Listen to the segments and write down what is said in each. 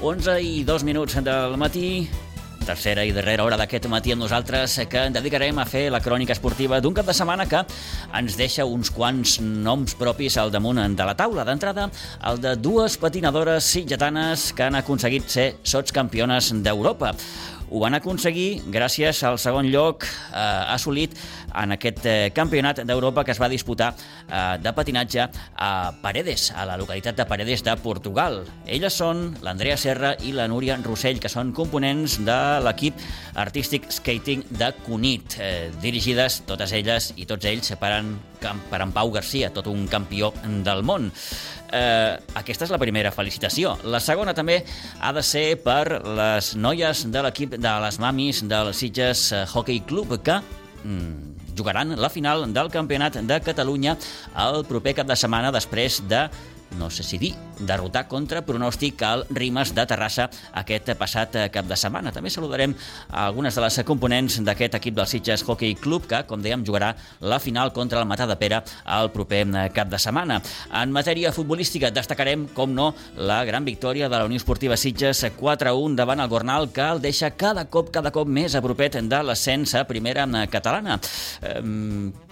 11 i 2 minuts del matí, tercera i darrera hora d'aquest matí amb nosaltres que en dedicarem a fer la crònica esportiva d'un cap de setmana que ens deixa uns quants noms propis al damunt de la taula. D'entrada, el de dues patinadores sitgetanes que han aconseguit ser sots campiones d'Europa. Ho van aconseguir gràcies al segon lloc eh, assolit en aquest eh, campionat d'Europa que es va disputar eh, de patinatge a Paredes, a la localitat de Paredes de Portugal. Elles són l'Andrea Serra i la Núria Rossell, que són components de l'equip artístic skating de Cunit, eh, dirigides totes elles i tots ells per en, per en Pau Garcia, tot un campió del món. Eh, aquesta és la primera felicitació. La segona també ha de ser per les noies de l'equip de les mamis del Sitges Hockey Club que mm, jugaran la final del Campionat de Catalunya el proper cap de setmana després de no sé si dir, derrotar contra pronòstic al Rimes de Terrassa aquest passat cap de setmana. També saludarem algunes de les components d'aquest equip del Sitges Hockey Club que, com dèiem, jugarà la final contra el Matà de Pere el proper cap de setmana. En matèria futbolística destacarem, com no, la gran victòria de la Unió Esportiva Sitges 4-1 davant el Gornal que el deixa cada cop, cada cop més a de l'ascens a primera catalana. Eh,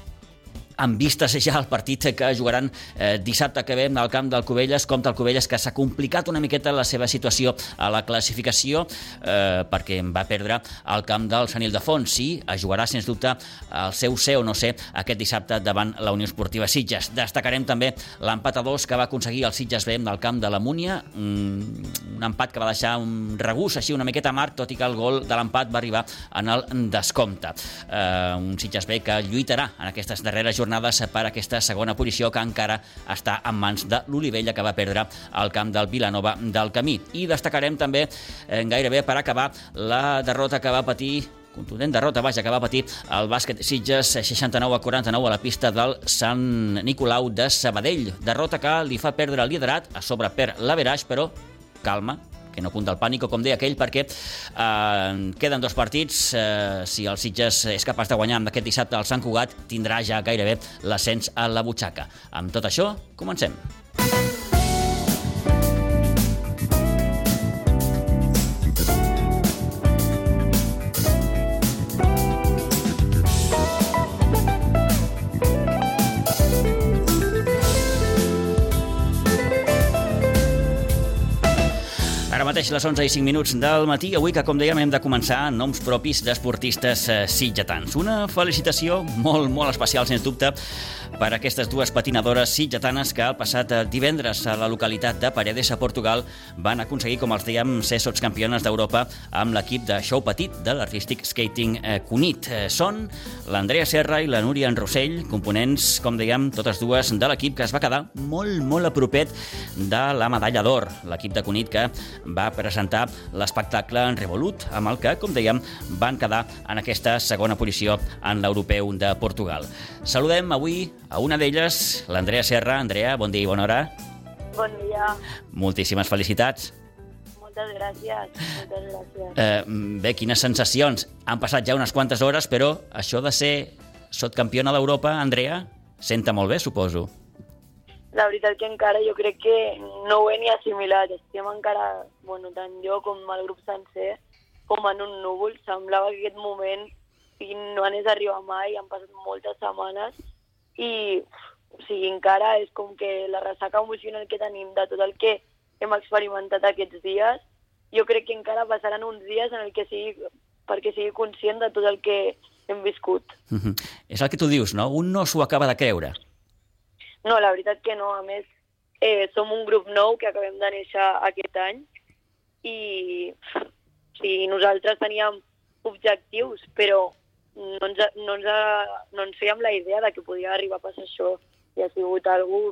amb vistes ja al partit que jugaran eh, dissabte que ve al camp del Cubelles, compta el Cubelles que s'ha complicat una miqueta la seva situació a la classificació eh, perquè va perdre al camp del Sant Ildefons. Sí, es jugarà, sens dubte, el seu ser o no ser aquest dissabte davant la Unió Esportiva Sitges. Destacarem també l'empat a dos que va aconseguir el Sitges B del camp de la Múnia, un, un empat que va deixar un regús així una miqueta amarg, tot i que el gol de l'empat va arribar en el descompte. Eh, un Sitges B que lluitarà en aquestes darreres jornades jornades per aquesta segona posició que encara està en mans de l'Olivella que va perdre al camp del Vilanova del Camí. I destacarem també eh, gairebé per acabar la derrota que va patir contundent derrota, vaja, que va patir el bàsquet Sitges 69 a 49 a la pista del Sant Nicolau de Sabadell. Derrota que li fa perdre el liderat, a sobre per l'Averaix, però calma, que no punt del pànic, com deia aquell, perquè eh, queden dos partits. Eh, si el Sitges és capaç de guanyar amb aquest dissabte al Sant Cugat, tindrà ja gairebé l'ascens a la butxaca. Amb tot això, comencem. Mateix les 11 i 5 minuts del matí, avui que, com dèiem, hem de començar noms propis d'esportistes eh, sitgetans. Una felicitació molt, molt especial, sens dubte, per aquestes dues patinadores sitgetanes que el passat eh, divendres a la localitat de Paredes, a Portugal, van aconseguir, com els dèiem, ser sots campiones d'Europa amb l'equip de show petit de l'Artistic Skating eh, Cunit. Eh, són l'Andrea Serra i la Núria en Rossell, components, com dèiem, totes dues de l'equip que es va quedar molt, molt a propet de la medalla d'or, l'equip de Cunit que va presentar l'espectacle en Revolut, amb el que, com dèiem, van quedar en aquesta segona posició en l'europeu de Portugal. Saludem avui a una d'elles, l'Andrea Serra. Andrea, bon dia i bona hora. Bon dia. Moltíssimes felicitats. Moltes gràcies. Moltes gràcies. Eh, bé, quines sensacions. Han passat ja unes quantes hores, però això de ser sotcampiona d'Europa, Andrea, senta molt bé, suposo la veritat que encara jo crec que no ho he ni assimilat. Estem encara, bueno, tant jo com el grup sencer, com en un núvol. Semblava que aquest moment no anés a arribar mai, han passat moltes setmanes i o sigui, encara és com que la ressaca emocional que tenim de tot el que hem experimentat aquests dies, jo crec que encara passaran uns dies en el que sigui, perquè sigui conscient de tot el que hem viscut. Mm -hmm. És el que tu dius, no? Un no s'ho acaba de creure. No, la veritat que no. A més, eh, som un grup nou que acabem de néixer aquest any i sí, nosaltres teníem objectius, però no ens, no, ens, no ens fèiem la idea de que podia arribar a passar això i ha sigut algú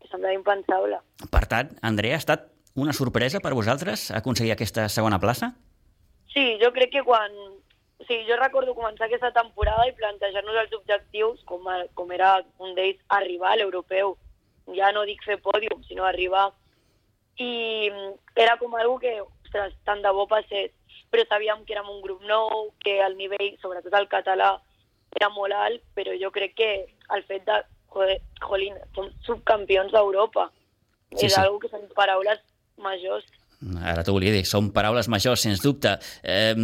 que semblava impensable. Per tant, Andrea, ha estat una sorpresa per vosaltres aconseguir aquesta segona plaça? Sí, jo crec que quan o sigui, jo recordo començar aquesta temporada i plantejar-nos els objectius, com, a, com era un d'ells arribar a l'europeu. Ja no dic fer pòdium, sinó arribar. I era com algo que, ostres, tant de bo passés. Però sabíem que érem un grup nou, que el nivell, sobretot el català, era molt alt, però jo crec que el fet de, joder, jolín, som subcampions d'Europa. Sí, és sí. algo que són paraules majors. Ara t'ho volia dir, són paraules majors, sens dubte. Eh,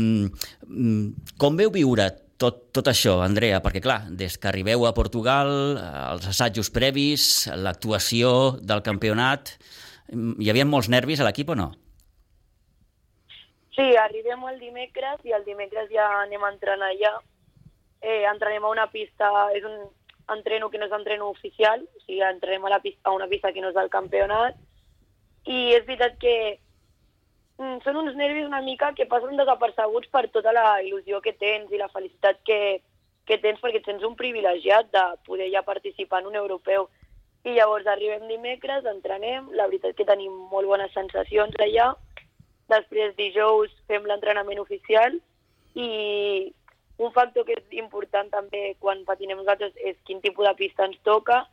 com veu viure tot, tot això, Andrea? Perquè, clar, des que arribeu a Portugal, els assajos previs, l'actuació del campionat, hi havia molts nervis a l'equip o no? Sí, arribem el dimecres i el dimecres ja anem a entrenar allà. Eh, entrenem a una pista, és un entreno que no és entreno oficial, o sigui, entrenem a, la pista, a una pista que no és del campionat, i és veritat que mm, són uns nervis una mica que passen desapercebuts per tota la il·lusió que tens i la felicitat que, que tens perquè et sents un privilegiat de poder ja participar en un europeu. I llavors arribem dimecres, entrenem, la veritat que tenim molt bones sensacions allà, després dijous fem l'entrenament oficial i un factor que és important també quan patinem nosaltres és quin tipus de pista ens toca,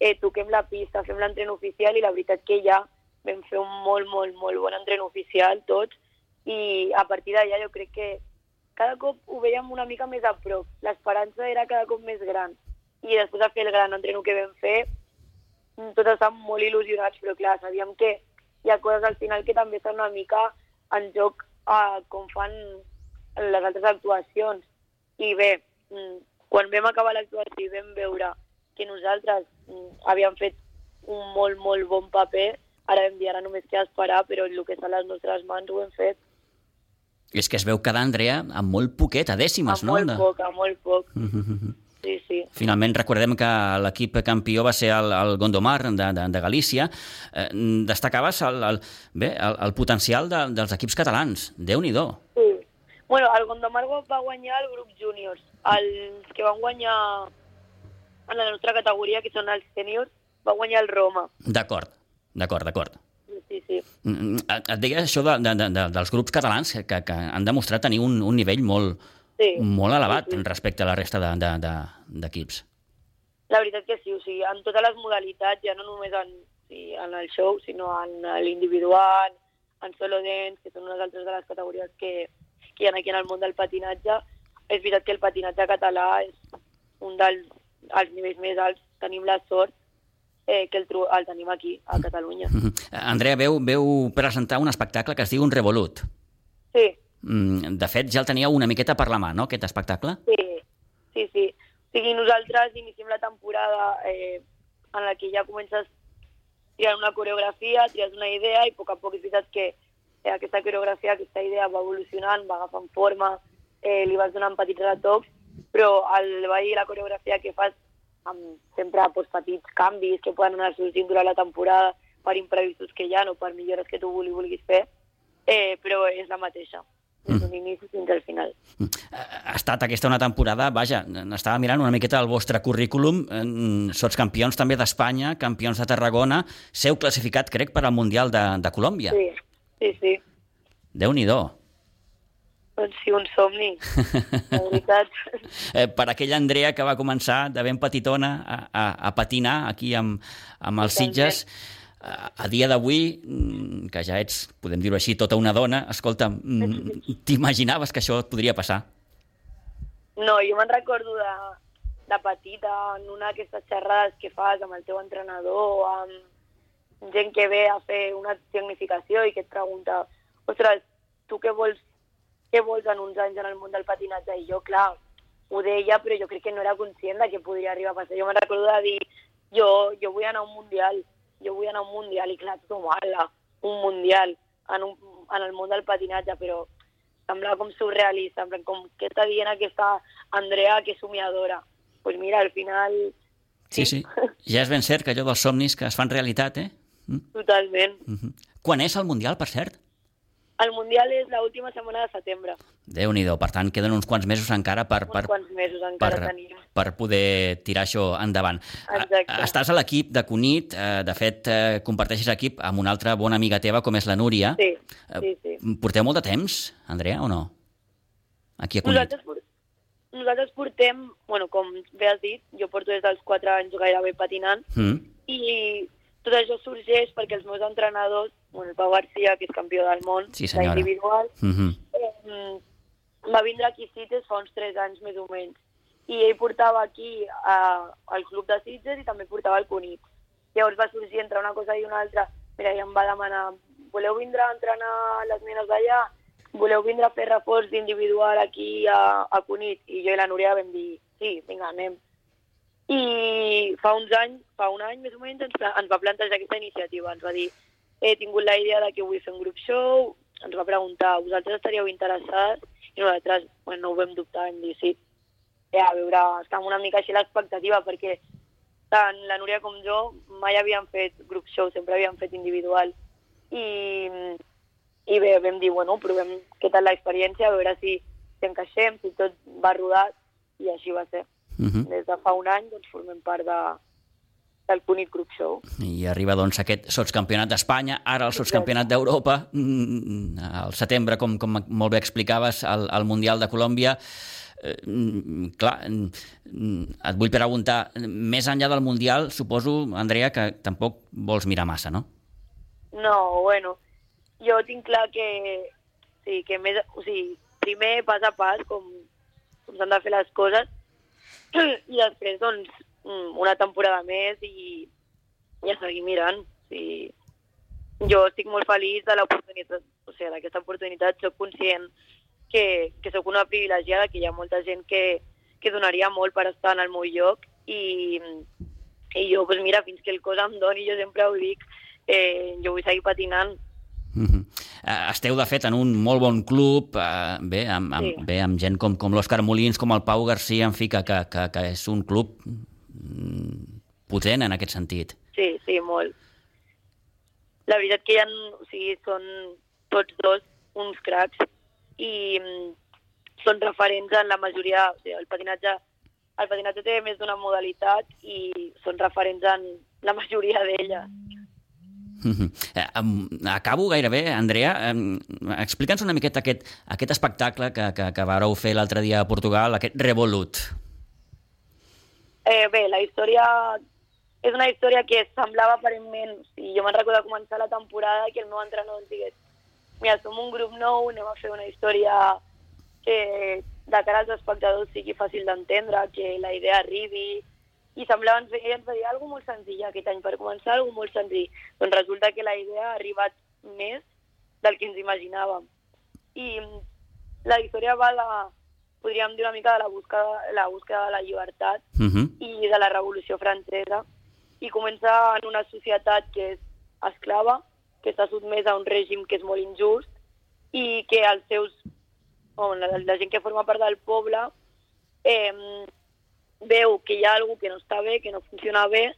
eh, toquem la pista, fem l'entren oficial i la veritat que ja vam fer un molt, molt, molt bon entren oficial tots i a partir d'allà jo crec que cada cop ho veiem una mica més a prop. L'esperança era cada cop més gran. I després de fer el gran entreno que vam fer, tots estàvem molt il·lusionats, però clar, sabíem que hi ha coses al final que també estan una mica en joc a com fan les altres actuacions. I bé, mm, quan vam acabar l'actuació i vam veure que nosaltres mm, havíem fet un molt, molt bon paper, Ara vam dir, ara només queda esperar, però el que està a les nostres mans ho hem fet. És que es veu quedar, Andrea, amb molt poquet, a dècimes, a no? molt poc, a molt poc. Sí, sí. Finalment recordem que l'equip campió va ser el, el Gondomar de, de, de Galícia. Eh, destacaves el, el, bé, el, el potencial de, dels equips catalans. déu nhi Sí. Bueno, el Gondomar va guanyar el grup júniors. Els que van guanyar en la nostra categoria, que són els sèniors, va guanyar el Roma. D'acord. D'acord, d'acord. Sí, sí. Mm, mm, et deia això de, de, de, dels grups catalans que, que han demostrat tenir un, un nivell molt, sí. molt elevat sí, sí. respecte a la resta d'equips. De, de, la veritat que sí, o sigui, en totes les modalitats, ja no només en, sí, en el show, sinó en l'individual, en solo dance, que són unes altres de les categories que, que hi ha aquí en el món del patinatge. És veritat que el patinatge català és un dels els nivells més alts. Tenim la sort eh, que el, el tenim aquí, a Catalunya. Mm -hmm. Andrea, veu, veu presentar un espectacle que es diu Un Revolut. Sí. Mm, de fet, ja el teníeu una miqueta per la mà, no?, aquest espectacle? Sí, sí, sí. O sigui, nosaltres iniciem la temporada eh, en la que ja comences triant una coreografia, trias una idea i a poc a poc és veritat que eh, aquesta coreografia, aquesta idea va evolucionant, va agafant forma, eh, li vas donant petits retocs, però el ball i la coreografia que fas amb sempre doncs, petits canvis que poden anar sortint durant la temporada per imprevistos que hi ha o per millores que tu vulguis fer, eh, però és la mateixa des d'un mm. inici fins al final. Mm. Ha estat aquesta una temporada, vaja, estava mirant una miqueta el vostre currículum, sots campions també d'Espanya, campions de Tarragona, seu classificat, crec, per al Mundial de, de Colòmbia. Sí, sí, sí. Déu-n'hi-do. Doncs sí, un somni, la veritat. eh, per aquella Andrea que va començar de ben petitona a, a, a patinar aquí amb, amb els Sitges, a, dia d'avui, mm, que ja ets, podem dir-ho així, tota una dona, escolta, mm, t'imaginaves que això et podria passar? No, jo me'n recordo de, de petita, en una d'aquestes xerrades que fas amb el teu entrenador, amb gent que ve a fer una significació i que et pregunta ostres, tu què vols què vols en uns anys en el món del patinatge? I jo, clar, ho deia, però jo crec que no era conscient de que podria arribar a passar. Jo me'n recordo de dir, jo, jo vull anar a un mundial, jo vull anar a un mundial, i clar, tothom, ala, un mundial en, un, en el món del patinatge, però semblava com surrealista, com què està dient aquesta Andrea, que és somiadora. Doncs pues mira, al final... Sí, sí, ja és ben cert que allò dels somnis que es fan realitat, eh? Mm? Totalment. Mm -hmm. Quan és el Mundial, per cert? El Mundial és l'última setmana de setembre. déu nhi Per tant, queden uns quants mesos encara per, per, uns quants mesos encara per, tenim. per poder tirar això endavant. Exacte. Estàs a l'equip de Cunit, eh, de fet, eh, comparteixes equip amb una altra bona amiga teva, com és la Núria. Sí, eh, sí, sí. Porteu molt de temps, Andrea, o no? Aquí a Cunit. Nosaltres, nosaltres portem, bueno, com bé has dit, jo porto des dels 4 anys gairebé patinant, mm. i tot això sorgeix perquè els meus entrenadors bueno, el Pau Garcia, que és campió del món, sí, d'individual, mm -hmm. eh, va vindre aquí a Sitges fa uns 3 anys més o menys. I ell portava aquí eh, al club de Sitges i també portava el Cunit. Llavors va sorgir entre una cosa i una altra. Mira, i em va demanar, voleu vindre a entrenar les nenes d'allà? Voleu vindre a fer reforç individual aquí a, a Cunit? I jo i la Núria vam dir, sí, vinga, anem. I fa uns anys, fa un any més o menys, ens, ens va plantejar aquesta iniciativa. Ens va dir, he tingut la idea de que vull fer un grup show, ens va preguntar, vosaltres estaríeu interessats? I nosaltres, bueno, no ho vam dubtar, vam dir sí. Eh, a veure, estàvem una mica així l'expectativa, perquè tant la Núria com jo mai havíem fet grup show, sempre havíem fet individual. I, i bé, vam dir, bueno, provem què tal l'experiència, a veure si, si encaixem, si tot va rodat, i així va ser. Uh -huh. Des de fa un any doncs, formem part de, del Cunit Group Show. I arriba doncs aquest sotscampionat d'Espanya, ara el sotscampionat d'Europa, mm, al setembre, com, com molt bé explicaves, al, al Mundial de Colòmbia. Eh, mm, clar, mm, et vull preguntar, més enllà del Mundial, suposo, Andrea, que tampoc vols mirar massa, no? No, bueno, jo tinc clar que, sí, que més, o sigui, primer pas a pas, com, com s'han de fer les coses, i després, doncs, una temporada més i ja seguir mirant. Sí. Jo estic molt feliç de l'oportunitat, o sigui, d'aquesta oportunitat, soc conscient que, que sóc una privilegiada, que hi ha molta gent que, que donaria molt per estar en el meu lloc i, i jo, doncs mira, fins que el cos em doni, jo sempre ho dic, eh, jo vull seguir patinant. Mm -hmm. Esteu, de fet, en un molt bon club, eh, bé, amb, amb, sí. bé, amb gent com, com l'Òscar Molins, com el Pau Garcia, en fi, que, que, que, que és un club mm, potent en aquest sentit. Sí, sí, molt. La veritat que hi ha, o sigui, són tots dos uns cracs i mm, són referents en la majoria, o sigui, el patinatge el patinatge té més d'una modalitat i són referents en la majoria d'elles. Mm -hmm. Acabo gairebé, Andrea. Explica'ns una miqueta aquest, aquest espectacle que, que, que vareu fer l'altre dia a Portugal, aquest Revolut. Eh, bé, la història és una història que semblava aparentment... Sigui, jo me'n recordo començar la temporada que el meu entrenador ens digués mira, som un grup nou, anem a fer una història que de cara als espectadors sigui fàcil d'entendre, que la idea arribi, i semblava, ens, ens va dir alguna molt senzill aquest any, per començar, alguna molt senzill. Doncs resulta que la idea ha arribat més del que ens imaginàvem. I la història va de, podríem dir una mica de la búsqueda, la búsqueda de la llibertat uh. -huh. i de la revolució francesa. I comença en una societat que és esclava, que està sotmesa a un règim que és molt injust i que els seus, bueno, la, la gent que forma part del poble eh, veu que hi ha alguna que no està bé, que no funciona bé,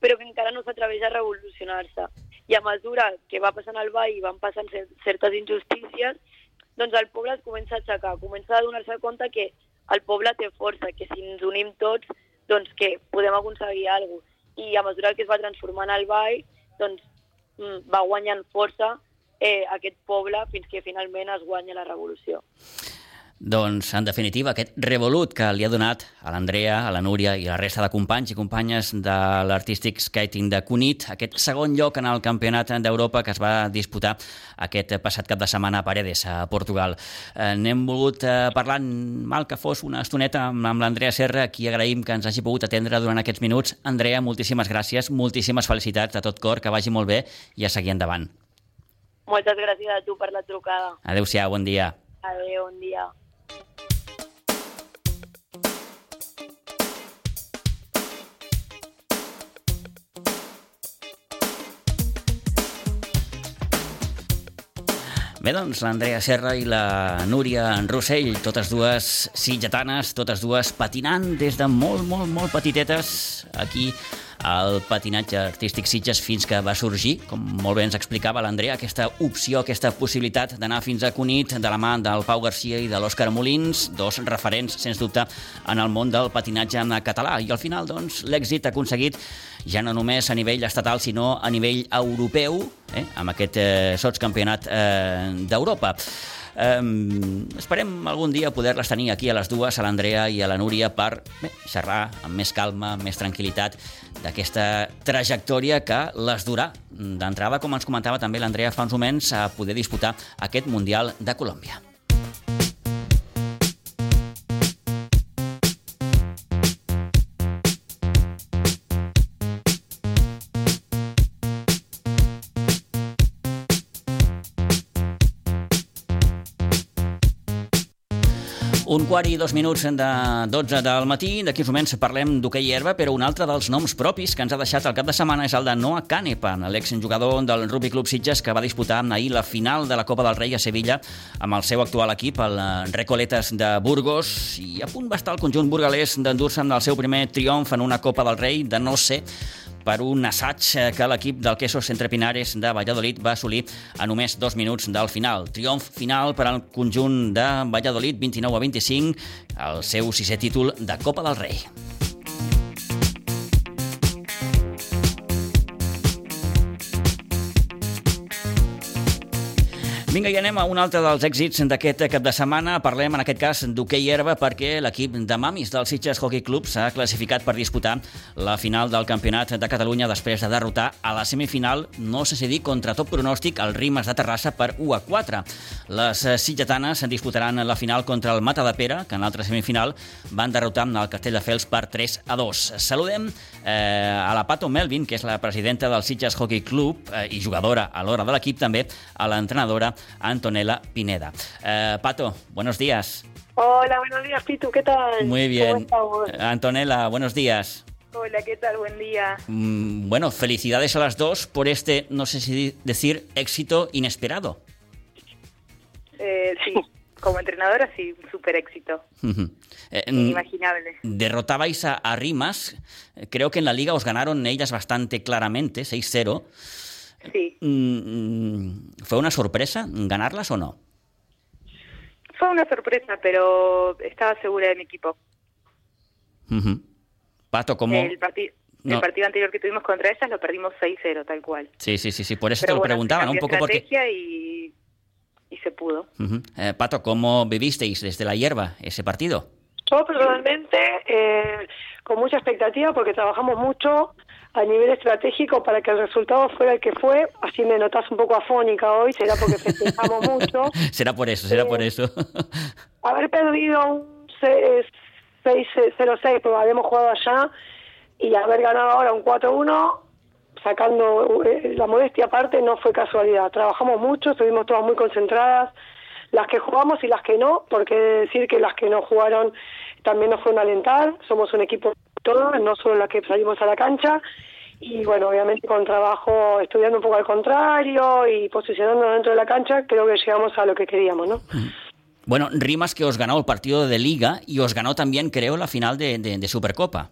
però que encara no s'atreveix a revolucionar-se. I a mesura que va passant el ball i van passant certes injustícies, doncs el poble es comença a aixecar, comença a donar-se compte que el poble té força, que si ens unim tots, doncs que podem aconseguir alguna cosa. I a mesura que es va transformant el ball, doncs mm, va guanyant força eh, aquest poble fins que finalment es guanya la revolució. Doncs, en definitiva, aquest revolut que li ha donat a l'Andrea, a la Núria i a la resta de companys i companyes de l'Artistic Skating de Cunit, aquest segon lloc en el Campionat d'Europa que es va disputar aquest passat cap de setmana a Paredes, a Portugal. Eh, N'hem volgut eh, parlar, mal que fos, una estoneta amb, amb l'Andrea Serra, qui agraïm que ens hagi pogut atendre durant aquests minuts. Andrea, moltíssimes gràcies, moltíssimes felicitats de tot cor, que vagi molt bé i a seguir endavant. Moltes gràcies a tu per la trucada. Adéu-siau, bon dia. Adéu, bon dia. Bé, doncs, l'Andrea Serra i la Núria Rossell, totes dues sitgetanes, totes dues patinant des de molt, molt, molt petitetes aquí al patinatge artístic Sitges fins que va sorgir, com molt bé ens explicava l'Andrea, aquesta opció, aquesta possibilitat d'anar fins a Cunit de la mà del Pau Garcia i de l'Òscar Molins, dos referents, sens dubte, en el món del patinatge en català. I al final, doncs, l'èxit aconseguit ja no només a nivell estatal, sinó a nivell europeu, eh, amb aquest eh, sotscampionat eh, d'Europa. Um, esperem algun dia poder-les tenir aquí a les dues, a l'Andrea i a la Núria, per bé, xerrar amb més calma, amb més tranquil·litat d'aquesta trajectòria que les durà d'entrada, com ens comentava també l'Andrea fa uns moments, a poder disputar aquest Mundial de Colòmbia. Quart i dos minuts de 12 del matí. D'aquí uns moments parlem d'hoquei herba, però un altre dels noms propis que ens ha deixat el cap de setmana és el de Noah Canepa, l'exjugador del Rugby Club Sitges que va disputar ahir la final de la Copa del Rei a Sevilla amb el seu actual equip, el Recoletes de Burgos, i a punt va estar el conjunt burgalès d'endur-se amb el seu primer triomf en una Copa del Rei, de no ser per un assaig que l'equip del Quesos Entre Pinares de Valladolid va assolir a només dos minuts del final. Triomf final per al conjunt de Valladolid, 29 a 25, el seu sisè títol de Copa del Rei. Vinga, i anem a un altre dels èxits d'aquest cap de setmana. Parlem, en aquest cas, d'hoquei herba perquè l'equip de mamis del Sitges Hockey Club s'ha classificat per disputar la final del Campionat de Catalunya després de derrotar a la semifinal, no sé si dir, contra tot pronòstic, el Rimes de Terrassa per 1 a 4. Les sitgetanes disputaran la final contra el Mata de Pere, que en l'altra semifinal van derrotar el Castelldefels per 3 a 2. Saludem eh, a la Pato Melvin, que és la presidenta del Sitges Hockey Club eh, i jugadora a l'hora de l'equip també, a l'entrenadora Antonella Pineda. Eh, Pato, buenos días. Hola, buenos días, Pitu, ¿qué tal? Muy bien. Antonella, buenos días. Hola, ¿qué tal? Buen día. Mm, bueno, felicidades a las dos por este, no sé si decir, éxito inesperado. Eh, sí, como entrenadora sí, súper éxito. Eh, Inimaginable. Derrotabais a, a, Rimas, creo que en la liga os ganaron ellas bastante claramente, 6-0. Sí. Mm, ¿Fue una sorpresa ganarlas o no? Fue una sorpresa, pero estaba segura de mi equipo. Pato, ¿cómo? El, no. el, partido anterior que tuvimos contra ellas lo perdimos 6-0, tal cual. Sí, sí, sí, sí. por eso pero te lo bueno, preguntaba, ¿no? Un poco porque... Y, y se pudo. Uh -huh. eh, Pato, ¿cómo vivisteis desde la hierba ese partido? Yo personalmente eh, con mucha expectativa porque trabajamos mucho a nivel estratégico para que el resultado fuera el que fue. Así me notas un poco afónica hoy, será porque festejamos mucho. será por eso, será eh, por eso. haber perdido un 6-0-6, porque habíamos jugado allá, y haber ganado ahora un 4-1, sacando eh, la modestia aparte, no fue casualidad. Trabajamos mucho, estuvimos todas muy concentradas, las que jugamos y las que no, porque decir que las que no jugaron también nos fueron a alentar, somos un equipo todo, no solo las que salimos a la cancha, y bueno, obviamente con trabajo, estudiando un poco al contrario y posicionándonos dentro de la cancha, creo que llegamos a lo que queríamos, ¿no? Bueno, Rimas que os ganó el partido de Liga y os ganó también, creo, la final de, de, de Supercopa.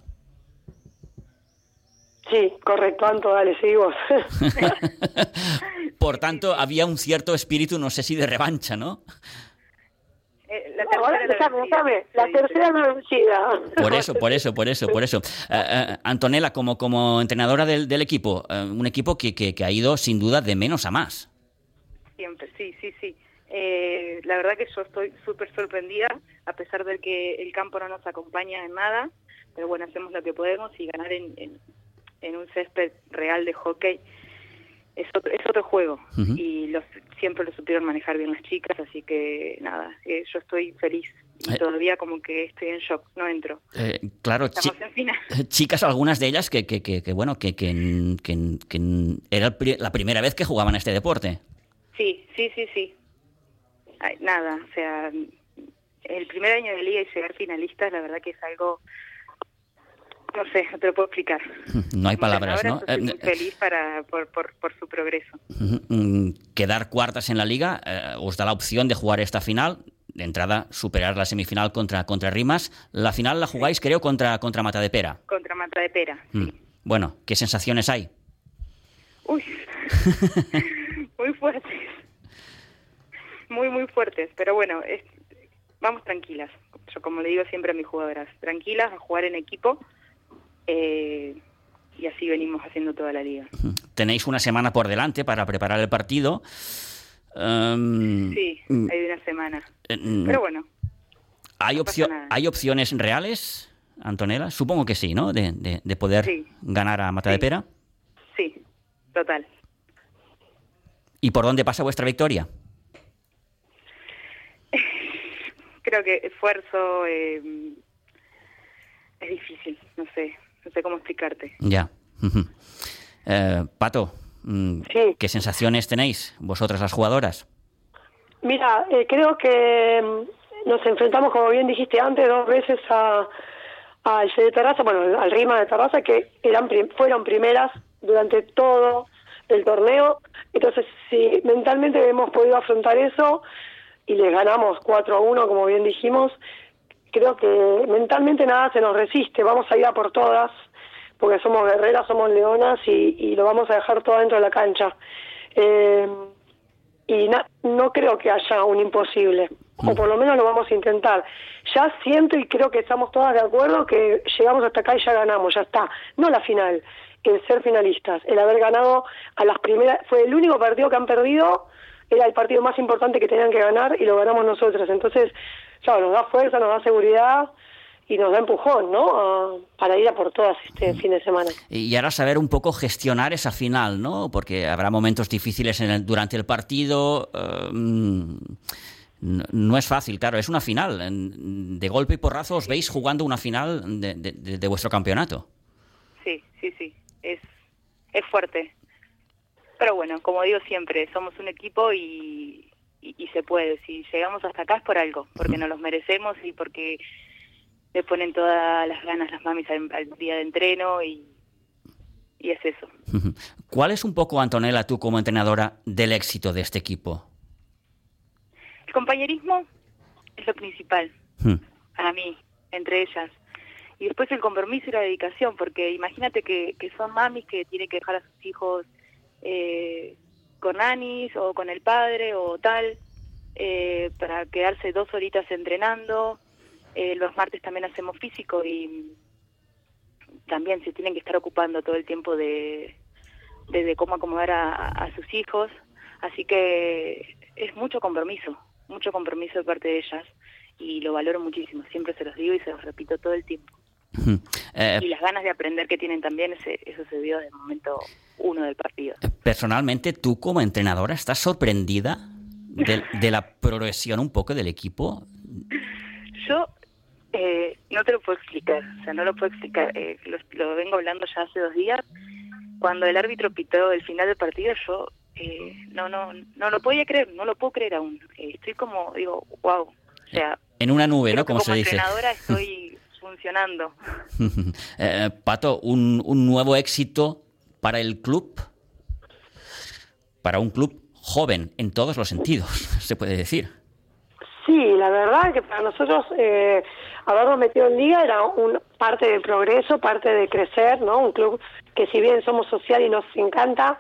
Sí, correcto, Anto, dale, seguimos. Por tanto, había un cierto espíritu, no sé si de revancha, ¿no? Eh, la tercera, déjame, déjame. La tercera no vencida. Por eso, por eso, por eso, por eso. Uh, uh, Antonella, como, como entrenadora del, del equipo, uh, un equipo que, que, que, ha ido sin duda de menos a más. Siempre, sí, sí, sí. Eh, la verdad que yo estoy súper sorprendida, a pesar de que el campo no nos acompaña en nada, pero bueno, hacemos lo que podemos y ganar en, en, en un césped real de hockey es otro, es otro juego uh -huh. y los, siempre lo supieron manejar bien las chicas, así que nada, eh, yo estoy feliz y eh, todavía como que estoy en shock, no entro. Eh, claro, chi chicas, algunas de ellas que, que, que, que bueno, que, que, que, era la primera vez que jugaban este deporte. Sí, sí, sí, sí. Ay, nada, o sea, el primer año de liga y llegar finalistas, la verdad que es algo no sé, te lo puedo explicar. No hay palabras, ¿no? Estoy muy feliz para, por, por, por, su progreso. Quedar cuartas en la liga eh, os da la opción de jugar esta final. De entrada, superar la semifinal contra, contra Rimas. La final la jugáis, creo, contra, contra Mata de Pera. Contra Mata de Pera, sí. Mm. Bueno, ¿qué sensaciones hay? Uy, muy fuertes. Muy, muy fuertes. Pero bueno, es, vamos tranquilas. Yo, como le digo siempre a mis jugadoras, tranquilas, a jugar en equipo eh, y así venimos haciendo toda la liga. Tenéis una semana por delante para preparar el partido. Um, sí, hay una semana. Uh, Pero bueno. ¿Hay, no opcio ¿Hay opciones reales, Antonella? Supongo que sí, ¿no? De, de, de poder sí. ganar a Mata sí. de Pera. Sí, total. ¿Y por dónde pasa vuestra victoria? Creo que esfuerzo eh, es difícil, no sé no sé cómo explicarte. Ya. Eh, Pato, sí. ¿qué sensaciones tenéis vosotras las jugadoras? Mira, eh, creo que nos enfrentamos, como bien dijiste antes, dos veces a al de Terraza, bueno, al Rima de Terraza, que eran fueron primeras durante todo el torneo. Entonces, si mentalmente hemos podido afrontar eso y les ganamos 4 a 1, como bien dijimos, creo que mentalmente nada se nos resiste. Vamos a ir a por todas, porque somos guerreras, somos leonas y, lo vamos a dejar todo dentro de la cancha. Eh, y no creo que haya un imposible, o por lo menos lo vamos a intentar. Ya siento y creo que estamos todas de acuerdo que llegamos hasta acá y ya ganamos, ya está. No la final, el ser finalistas, el haber ganado a las primeras, fue el único partido que han perdido, era el partido más importante que tenían que ganar y lo ganamos nosotros. Entonces, claro, nos da fuerza, nos da seguridad y nos da empujón, ¿no? para ir a por todas este fin de semana. Y ahora saber un poco gestionar esa final, ¿no? Porque habrá momentos difíciles en durante el partido. Eh, no, es fácil, claro, es una final. De golpe y porrazo os veis jugando una final de, de vuestro campeonato. Sí, sí, sí es, es fuerte. Pero bueno, como digo siempre, somos un equipo y, y, se puede. Si llegamos hasta acá es por algo, porque nos los merecemos y porque le ponen todas las ganas las mamis al, día de entreno y, y es eso. ¿Cuál es un poco, Antonella, tú como entrenadora, del éxito de este equipo? El compañerismo es lo principal hmm. para mí, entre ellas y después el compromiso y la dedicación, porque imagínate que, que son mamis que tienen que dejar a sus hijos eh, con Anis o con el padre o tal, eh, para quedarse dos horitas entrenando. Eh, los martes también hacemos físico y también se tienen que estar ocupando todo el tiempo de, de, cómo acomodar a, a, sus hijos. Así que es mucho compromiso, mucho compromiso de parte de ellas y lo valoro muchísimo. Siempre se los digo y se los repito todo el tiempo. Eh, y las ganas de aprender que tienen también, eso se vio el momento uno del partido. Personalmente, tú como entrenadora, ¿estás sorprendida de, la progresión un poco del equipo? Yo eh, no te lo puedo explicar, o sea, no lo puedo explicar. Eh, lo, vengo hablando ya hace dos días. Cuando el árbitro pitó el final del partido, yo no, no, no lo podía creer, no lo puedo creer aún. estoy como, digo, wow. O sea, en una nube, ¿no? Como, se dice. Como entrenadora estoy funcionando. Eh, Pato, un, un nuevo éxito para el club, para un club joven en todos los sentidos, se puede decir. Sí, la verdad que para nosotros eh, habernos metido en liga era un, parte del progreso, parte de crecer, ¿no? Un club que si bien somos social y nos encanta,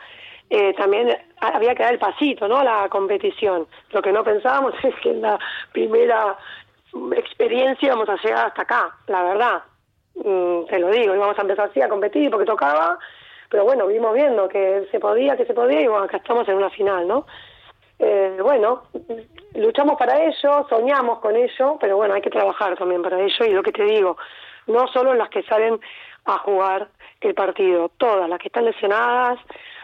eh, también había que dar el pasito, ¿no? La competición. Lo que no pensábamos es que en la primera experiencia vamos a llegar hasta acá, la verdad. Mm, te lo digo, íbamos a empezar así a competir porque tocaba, pero bueno, vimos viendo que se podía, que se podía, y bueno, acá estamos en una final, ¿no? Eh, bueno, luchamos para ello, soñamos con ello, pero bueno, hay que trabajar también para ello, y lo que te digo, no solo las que salen a jugar el partido, todas, las que están lesionadas,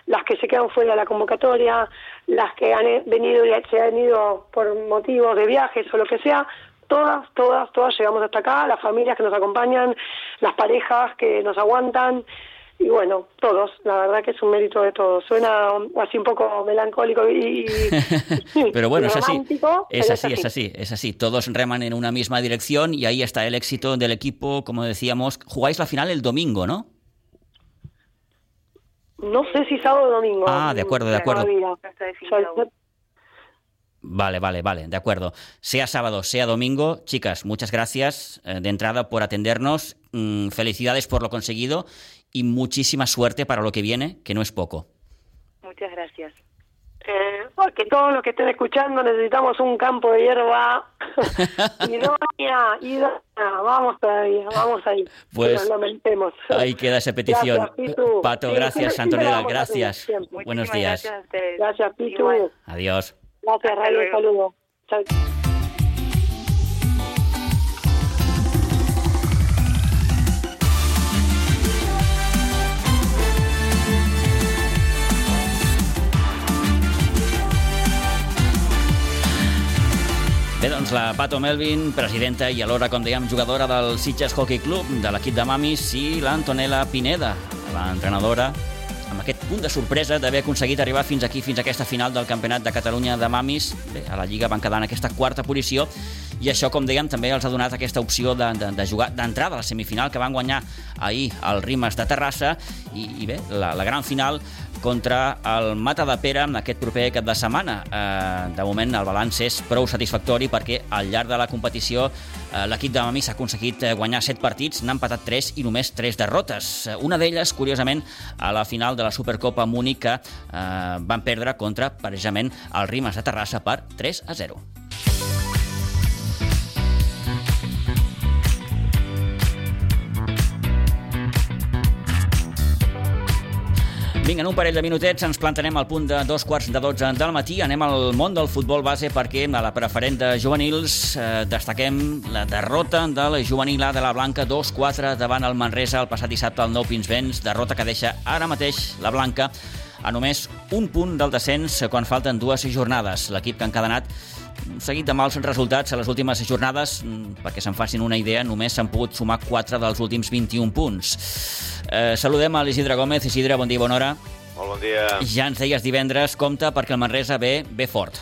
las que se quedan fuera de la convocatoria, las que han venido y se han ido por motivos de viajes o lo que sea, todas, todas, todas llegamos hasta acá, las familias que nos acompañan, las parejas que nos aguantan y bueno, todos, la verdad que es un mérito de todos. Suena así un poco melancólico y... Pero bueno, es así. Es así, es así, es así. Todos reman en una misma dirección y ahí está el éxito del equipo, como decíamos. Jugáis la final el domingo, ¿no? No sé si sábado o domingo. Ah, de acuerdo, de acuerdo. Vale, vale, vale, de acuerdo. Sea sábado, sea domingo, chicas, muchas gracias eh, de entrada por atendernos. Mm, felicidades por lo conseguido y muchísima suerte para lo que viene, que no es poco. Muchas gracias. Eh, porque todos los que estén escuchando necesitamos un campo de hierba idónea, idónea. Vamos todavía, vamos ahí. Pues ahí queda esa petición. Pato, gracias, Antonella, gracias. Buenos días. Gracias, gracias Pitu. Adiós. Gracias, Radio. Saludos. Chao. Bé, doncs la Pato Melvin, presidenta i alhora, com dèiem, jugadora del Sitges Hockey Club, de l'equip de Mamis, i l'Antonella Pineda, l'entrenadora punt de sorpresa d'haver aconseguit arribar fins aquí, fins a aquesta final del Campionat de Catalunya de Mamis. Bé, a la Lliga van quedar en aquesta quarta posició i això, com dèiem, també els ha donat aquesta opció de, de, de jugar d'entrada a la semifinal que van guanyar ahir el Rimes de Terrassa i, i bé, la, la gran final contra el Mata de Pere aquest proper cap de setmana. Eh, de moment el balanç és prou satisfactori perquè al llarg de la competició eh, l'equip de Mami s'ha aconseguit eh, guanyar 7 partits, n'ha empatat 3 i només 3 derrotes. Eh, una d'elles, curiosament, a la final de la Supercopa Múnich que eh, van perdre contra, precisament, el Rimes de Terrassa per 3 a 0. Vinga, en un parell de minutets ens plantarem al punt de dos quarts de dotze del matí. Anem al món del futbol base perquè a la preferent de juvenils eh, destaquem la derrota de la juvenil A de la Blanca 2-4 davant el Manresa el passat dissabte al Nou Pinsbens, derrota que deixa ara mateix la Blanca a només un punt del descens quan falten dues jornades. L'equip que ha encadenat un seguit de mals resultats a les últimes jornades, mm, perquè se'n facin una idea, només s'han pogut sumar 4 dels últims 21 punts. Eh, saludem a l'Isidre Gómez. Isidre, bon dia, bona hora. Molt bon dia. Ja ens deies divendres, compte perquè el Manresa ve, ve fort.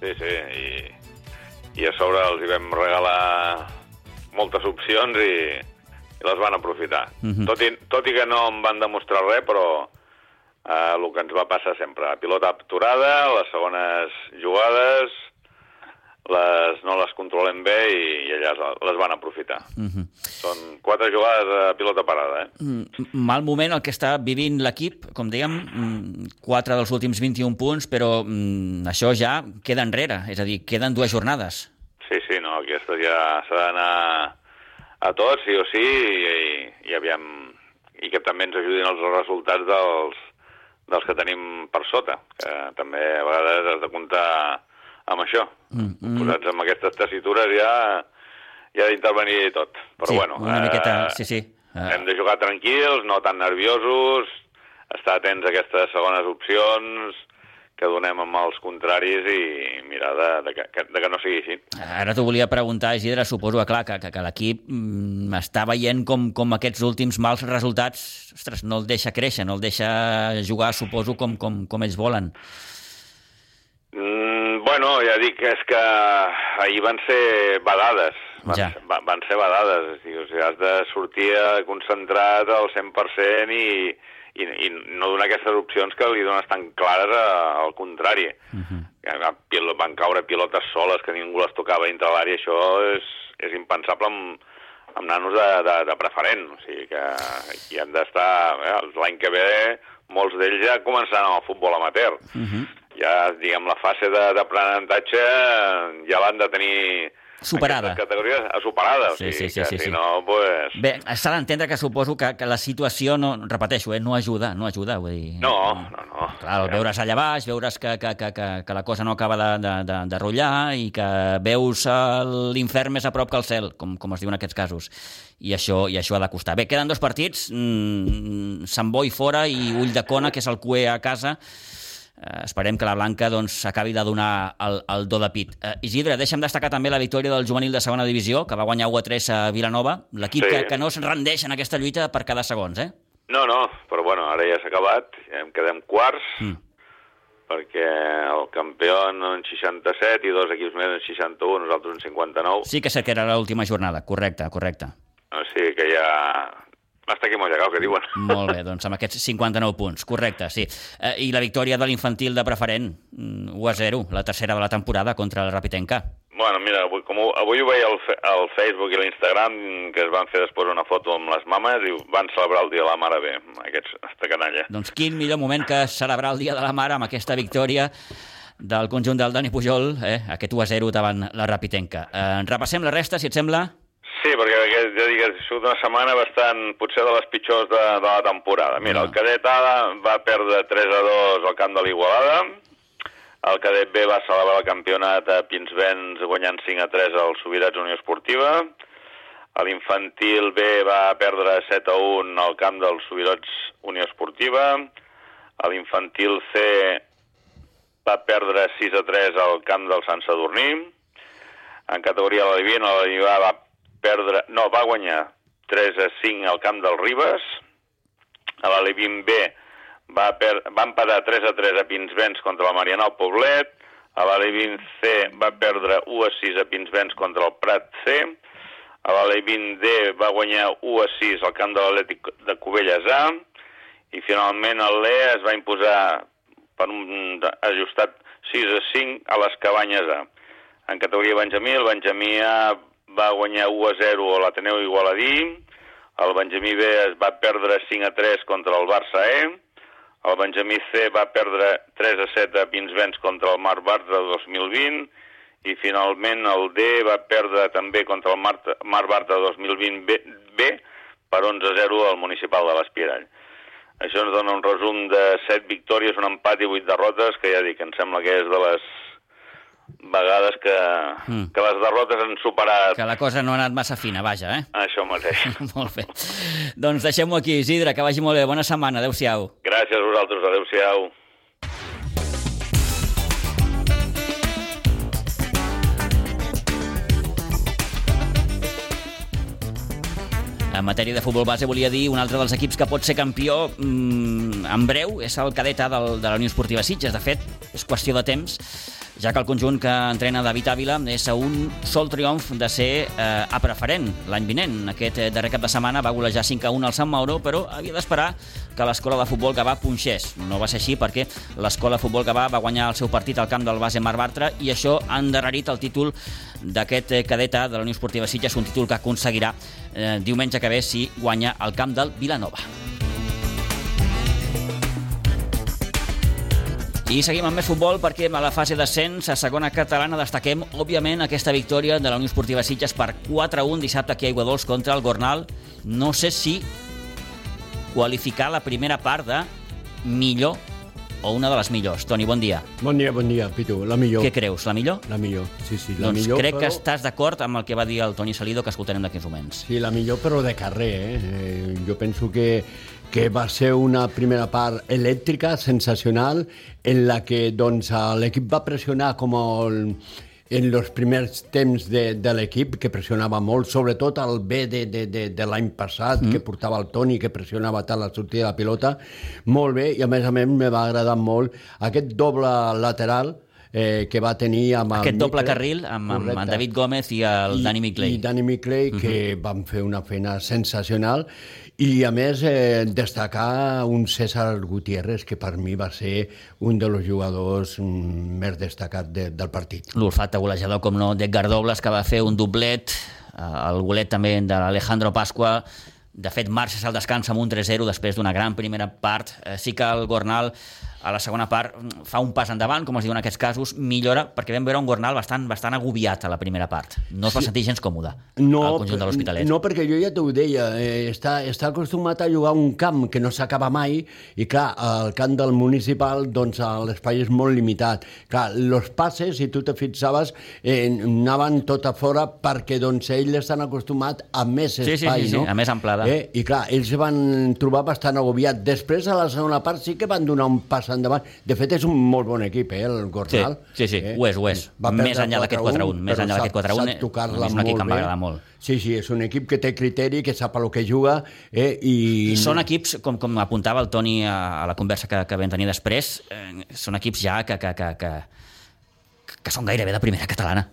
Sí, sí, i, i a sobre els hi vam regalar moltes opcions i, i les van aprofitar. Uh -huh. tot, i, tot i que no em van demostrar res, però eh, el que ens va passar sempre. Pilota aturada, les segones jugades, les, no les controlem bé i, i allà les van aprofitar. Uh mhm. -huh. Són quatre jugades a pilota parada. Eh? Mm, mal moment el que està vivint l'equip, com dèiem, mm, quatre dels últims 21 punts, però mm, això ja queda enrere, és a dir, queden dues jornades. Sí, sí, no, aquesta ja s'ha d'anar a tots, sí o sí, i, i aviam, i que també ens ajudin els resultats dels, dels que tenim per sota, que també a vegades has de comptar amb això. Mm, mm. Posats amb aquestes tessitures ja, ja ha d'intervenir tot. Però sí, bueno, una miqueta, eh, sí, sí. Uh... Hem de jugar tranquils, no tan nerviosos, estar atents a aquestes segones opcions que donem amb els contraris i mirar de, de, de, de que no sigui així. Ara t'ho volia preguntar, Isidre, suposo que, clar, que, que, que l'equip mm, està veient com, com aquests últims mals resultats ostres, no el deixa créixer, no el deixa jugar, suposo, com, com, com ells volen. Mm, bueno, ja dic que és que ahir van ser badades. Van, ja. van, van ser badades. O sigui, has de sortir concentrat al 100% i, i, i no donar aquestes opcions que li dones tan clares a, al contrari. Uh -huh. Van caure pilotes soles que ningú les tocava dintre l'àrea. Això és, és impensable amb, amb nanos de, de, de preferent. O sigui que hi han d'estar... Eh, L'any que ve molts d'ells ja començaran amb el futbol amateur. Uh -huh ja, diguem, la fase d'aprenentatge ja l'han de tenir superada. categories superada. Sí, sí, sí, sí, si sí. no, pues... Bé, s'ha d'entendre que suposo que, que la situació, no, repeteixo, eh, no ajuda, no ajuda, vull dir... No, no, no. Clar, el veure's allà baix, veure's que, que, que, que, que la cosa no acaba de, de, de, de rotllar i que veus l'infern més a prop que el cel, com, com es diu en aquests casos. I això, i això ha de costar. Bé, queden dos partits, mmm, Sant Boi fora i Ull de Cona, que és el cué a casa, Eh, esperem que la Blanca doncs, acabi de donar el, el do de pit. Eh, Isidre, deixa'm destacar també la victòria del juvenil de segona divisió, que va guanyar 1 a 3 a Vilanova, l'equip sí. que, que no es rendeix en aquesta lluita per cada segons, eh? No, no, però bueno, ara ja s'ha acabat, ja em quedem quarts, mm. perquè el campió en 67 i dos equips més en 61, nosaltres en 59. Sí que sé que era l'última jornada, correcte, correcte. O sigui que ja hasta aquí llegado, que diuen. Molt bé, doncs amb aquests 59 punts, correcte, sí. Eh, I la victòria de l'infantil de preferent, 1 mm, a 0, la tercera de la temporada contra el Rapitenca. Bueno, mira, avui, com ho, avui ho veia al, al Facebook i l'Instagram, que es van fer després una foto amb les mames i van celebrar el Dia de la Mare bé, aquests, aquesta canalla. Doncs quin millor moment que celebrar el Dia de la Mare amb aquesta victòria del conjunt del Dani Pujol, eh, aquest 1 a 0 davant la Rapitenca. Eh, repassem la resta, si et sembla. Sí, perquè ja dic, ha sigut una setmana bastant, potser de les pitjors de, de la temporada. Mira, el cadet A va perdre 3 a 2 al camp de l'Igualada, el cadet B va celebrar el campionat a Pinsbens guanyant 5 a 3 al Subirats Unió Esportiva, l'infantil B va perdre 7 a 1 al camp del Subirats Unió Esportiva, l'infantil C va perdre 6 a 3 al camp del Sant Sadurní, en categoria de la Divina, la Divina va perdre, no, va guanyar 3 a 5 al camp del Ribes, a l'Alevin B va, per, va empatar 3 a 3 a Pinsbens contra la Mariana al Poblet, A l'Alei C va perdre 1 a 6 a Pinsbens contra el Prat C. A l'Alei D va guanyar 1 a 6 al camp de l'Atlètic de Cubelles A. I finalment el LE es va imposar per un ajustat 6 a 5 a les Cabanyes A. En categoria Benjamí, el Benjamí A va guanyar 1 a 0 a l'Ateneu Igualadí, el Benjamí B es va perdre 5 a 3 contra el Barça E, el Benjamí C va perdre 3 a 7 a Pinsbens contra el Mar Bartra 2020 i finalment el D va perdre també contra el Mar, Mar Bartra 2020 B, B per 11 a 0 al municipal de l'Espirall. Això ens dona un resum de 7 victòries, un empat i 8 derrotes, que ja dic, em sembla que és de les vegades que, mm. que les derrotes han superat... Que la cosa no ha anat massa fina, vaja, eh? Això mateix. molt bé. Doncs deixem-ho aquí, Isidre, que vagi molt bé. Bona setmana, adeu-siau. Gràcies a vosaltres, adeu-siau. En matèria de futbol base volia dir un altre dels equips que pot ser campió mmm, en breu és el cadeta del, de la Unió Esportiva Sitges. De fet, és qüestió de temps ja que el conjunt que entrena David Ávila és a un sol triomf de ser eh, a preferent l'any vinent. Aquest eh, darrer cap de setmana va golejar 5 a 1 al Sant Mauro, però havia d'esperar que l'escola de futbol Gavà punxés. No va ser així perquè l'escola de futbol Gavà va guanyar el seu partit al camp del base Mar Bartra i això ha endarrerit el títol d'aquest eh, cadeta de la Unió Esportiva Sitges, un títol que aconseguirà eh, diumenge que ve si guanya el camp del Vilanova. I seguim amb més futbol perquè a la fase d'ascens a segona catalana destaquem, òbviament, aquesta victòria de la Unió Esportiva Sitges per 4-1 dissabte aquí a Aiguadols contra el Gornal. No sé si qualificar la primera part de millor o una de les millors. Toni, bon dia. Bon dia, bon dia, Pitu. La millor. Què creus, la millor? La millor, sí, sí, la doncs millor, crec però... que estàs d'acord amb el que va dir el Toni Salido, que escoltarem d'aquí uns moments. Sí, la millor, però de carrer, eh? eh jo penso que que va ser una primera part elèctrica, sensacional, en la que doncs, l'equip va pressionar com el, en els primers temps de, de l'equip, que pressionava molt, sobretot el B de, de, de, de l'any passat, mm. que portava el Toni, que pressionava tant la sortida de la pilota, molt bé, i a més a més me va agradar molt aquest doble lateral, eh, que va tenir amb Aquest doble carril amb, amb, amb David Gómez i el I, Dani Miclay. I Dani Miclay, uh -huh. que van fer una feina sensacional i, a més, eh, destacar un César Gutiérrez, que per mi va ser un dels jugadors mm, més destacats de, del partit. L'olfacte golejador, com no, d'Edgar Dobles, que va fer un doblet, eh, el golet també de l'Alejandro Pasqua, de fet, marxes al descans amb un 3-0 després d'una gran primera part. Eh, sí que el Gornal a la segona part fa un pas endavant, com es diu en aquests casos, millora, perquè vam veure un Gornal bastant, bastant agobiat a la primera part. No es va sentir gens còmode no, al conjunt de l'Hospitalet. No, perquè jo ja t'ho deia, eh, està, està acostumat a jugar un camp que no s'acaba mai, i clar, el camp del municipal, doncs l'espai és molt limitat. Clar, els passes, si tu te fixaves, eh, anaven tot a fora perquè doncs ells estan acostumats a més espai, sí, sí, sí, no? Sí, a més amplada. Eh? I clar, ells van trobar bastant agobiat. Després, a la segona part, sí que van donar un pas endavant. De fet, és un molt bon equip, eh, el Gornal. Sí, sí, sí. Eh? ho és, ho és. més enllà d'aquest 4-1. Més enllà d'aquest 4-1, és un equip que em va agradar molt. Sí, sí, és un equip que té criteri, que sap el que juga, eh, i... Són equips, com, com apuntava el Toni a, a la conversa que, que vam tenir després, eh, són equips ja que, que, que, que, que són gairebé de primera catalana.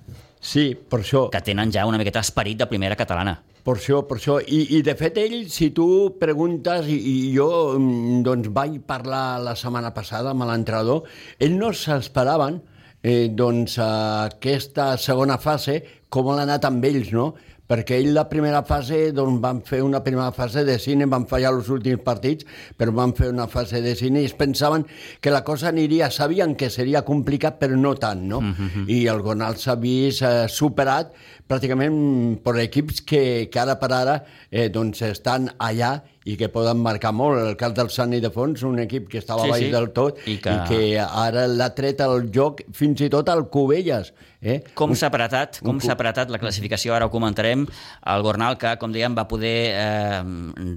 Sí, per això. Que tenen ja una miqueta esperit de primera catalana. Per això, per això. I, i de fet, ell, si tu preguntes, i, i jo mm, doncs, vaig parlar la setmana passada amb l'entrenador, ells no s'esperaven eh, doncs, aquesta segona fase, com l'ha anat amb ells, no? Perquè ell la primera fase doncs, van fer una primera fase de cine, van fallar els últims partits, però van fer una fase de cine i es pensaven que la cosa aniria, sabien que seria complicat, però no tant, no? Uh -huh. I el Gonal s'ha vist eh, superat pràcticament per equips que, que ara per ara eh, doncs estan allà i que poden marcar molt. El cas del Sant Ildefons, un equip que estava sí, baix sí. del tot I que... i que ara l'ha tret al joc fins i tot al Cubelles. Eh? Com s'ha apretat, com s'ha apretat la classificació, ara ho comentarem, el Gornal que, com dèiem, va poder eh,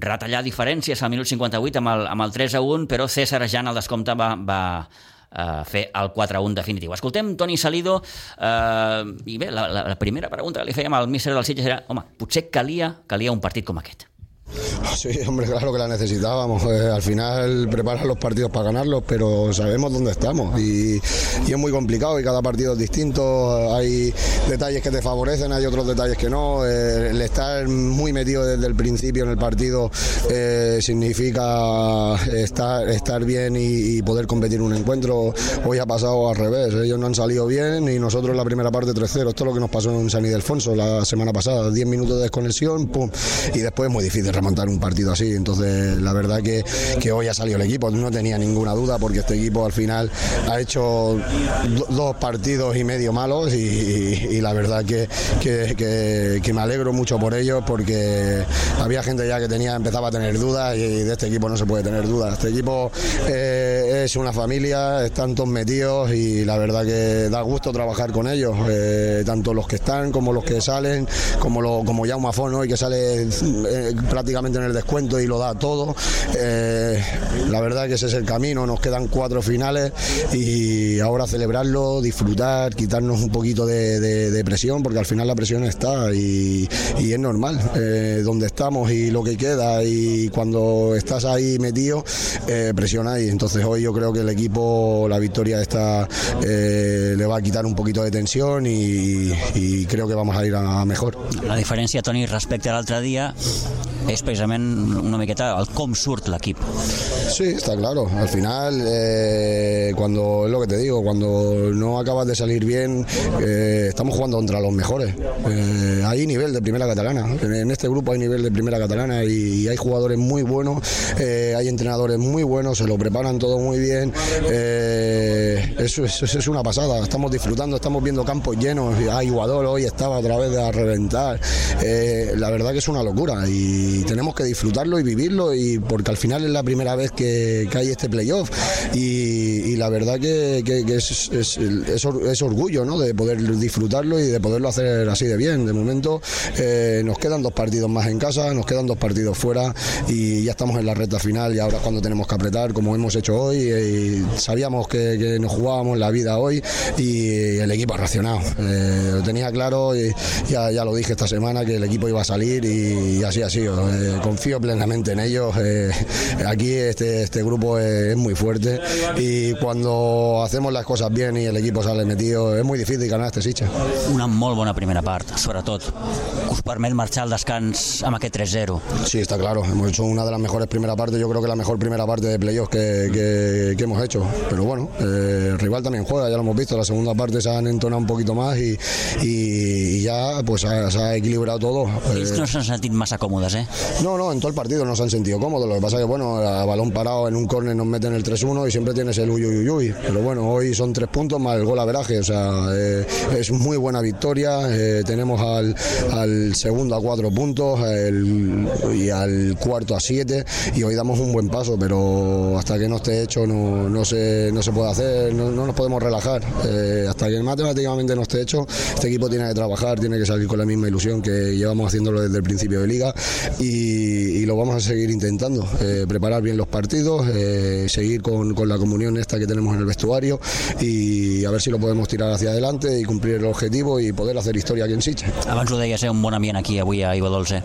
retallar diferències al minut 58 amb el, amb el 3 a 1, però César Jan al descompte va, va eh, fer el 4-1 definitiu. Escoltem Toni Salido eh, i bé, la, la, la primera pregunta que li fèiem al míster del Sitges era home, potser calia, calia un partit com aquest. Sí, hombre, claro que la necesitábamos. Eh, al final preparas los partidos para ganarlos, pero sabemos dónde estamos y, es muy complicado y cada partido es distinto. Hay detalles que te favorecen, hay otros detalles que no. Eh, el estar muy metido desde el principio en el partido eh, significa estar, bien y, poder competir un encuentro. Hoy ha pasado al revés, ellos no han salido bien y nosotros la primera parte 3-0. Esto es lo que nos pasó en San Ildefonso la semana pasada, 10 minutos de desconexión, pum, y después es muy difícil remontar un partido así. Entonces, la verdad que, que hoy ha salido el equipo, no tenía ninguna duda porque este equipo al final ha hecho dos partidos y medio malos y, la verdad que, que, me alegro mucho por ellos porque había gente ya que tenía empezaba a tener dudas y de este equipo no se puede tener dudas. Este equipo eh, es una familia, están todos metidos y la verdad que da gusto trabajar con ellos, eh, tanto los que están como los que salen, como, lo, como Jaume Afón hoy que sale eh, en el descuento y lo da todo. Eh, la verdad que ese es el camino, nos quedan cuatro finales y ahora celebrarlo, disfrutar, quitarnos un poquito de, presión, porque al final la presión está y, es normal, eh, donde estamos y lo que queda y cuando estás ahí metido, eh, presiona y entonces hoy yo creo que el equipo, la victoria esta le va a quitar un poquito de tensión y, creo que vamos a ir a mejor. La diferència, Toni, respecte a l'altre dia es precisament una miqueta el com surt l'equip. Sí, está claro. Al final, eh, cuando es lo que te digo, cuando no acabas de salir bien, eh, estamos jugando contra los mejores. Eh, hay nivel de primera catalana. En este grupo hay nivel de primera catalana y, hay jugadores muy buenos, eh, hay entrenadores muy buenos, se lo preparan todo muy bien. Eh, eso, eso, es una pasada. Estamos disfrutando, estamos viendo campos llenos. Hay Guadol hoy estaba a través de a reventar. la verdad que es una locura y tenemos que disfrutarlo y vivirlo y porque al final es la primera vez que, hay este playoff y, la verdad que, es, es, orgullo ¿no? de poder disfrutarlo y de poderlo hacer así de bien. De momento eh, nos quedan dos partidos más en casa, nos quedan dos partidos fuera y ya estamos en la recta final y ahora cuando tenemos que apretar como hemos hecho hoy y sabíamos que, nos jugábamos la vida hoy y el equipo ha reaccionado. Eh, lo tenía claro y ya, ya, lo dije esta semana que el equipo iba a salir y, así ha sido. Eh, confío plenamente en ellos. aquí este, este grupo es, muy fuerte y cuando hacemos las cosas bien y el equipo sale metido es muy difícil ganar este Sitges. Una muy buena primera parte, sobretot. Us permet marxar al descans amb aquest 3-0. Sí, está claro. Hemos hecho una de las mejores primeras partes. Yo creo que la mejor primera parte de playoffs que, que, hemos hecho. Pero bueno, eh, el rival también juega, ya lo hemos visto. La segunda parte se han entonado un poquito más y, y, ya pues se ha equilibrado todo. Ells no s'han sentit massa còmodes, eh? No, no, en todo el partido no se han sentido cómodos. Lo que pasa es que, bueno, a balón parado en un córner nos meten el 3-1 y siempre tienes el uy, uy, uy. Pero bueno, hoy son tres puntos más el gol a veraje. O sea, eh, es muy buena victoria. Eh, tenemos al, al, segundo a cuatro puntos y al cuarto a siete. Y hoy damos un buen paso, pero hasta que no esté hecho no, no, se, no se puede hacer, no, no nos podemos relajar. Eh, hasta que matemáticamente no esté hecho, este equipo tiene que trabajar, tiene que salir con la misma ilusión que llevamos haciéndolo desde el principio de liga y, y lo vamos a seguir intentando. Eh, preparar bien los partidos, eh, seguir con, con, la comunión esta que tenemos en el vestuario y a ver si lo podemos tirar hacia adelante y cumplir el objetivo y poder hacer historia aquí en Sitges. Abans ho deies, eh, un bon ambient aquí avui a Dolce.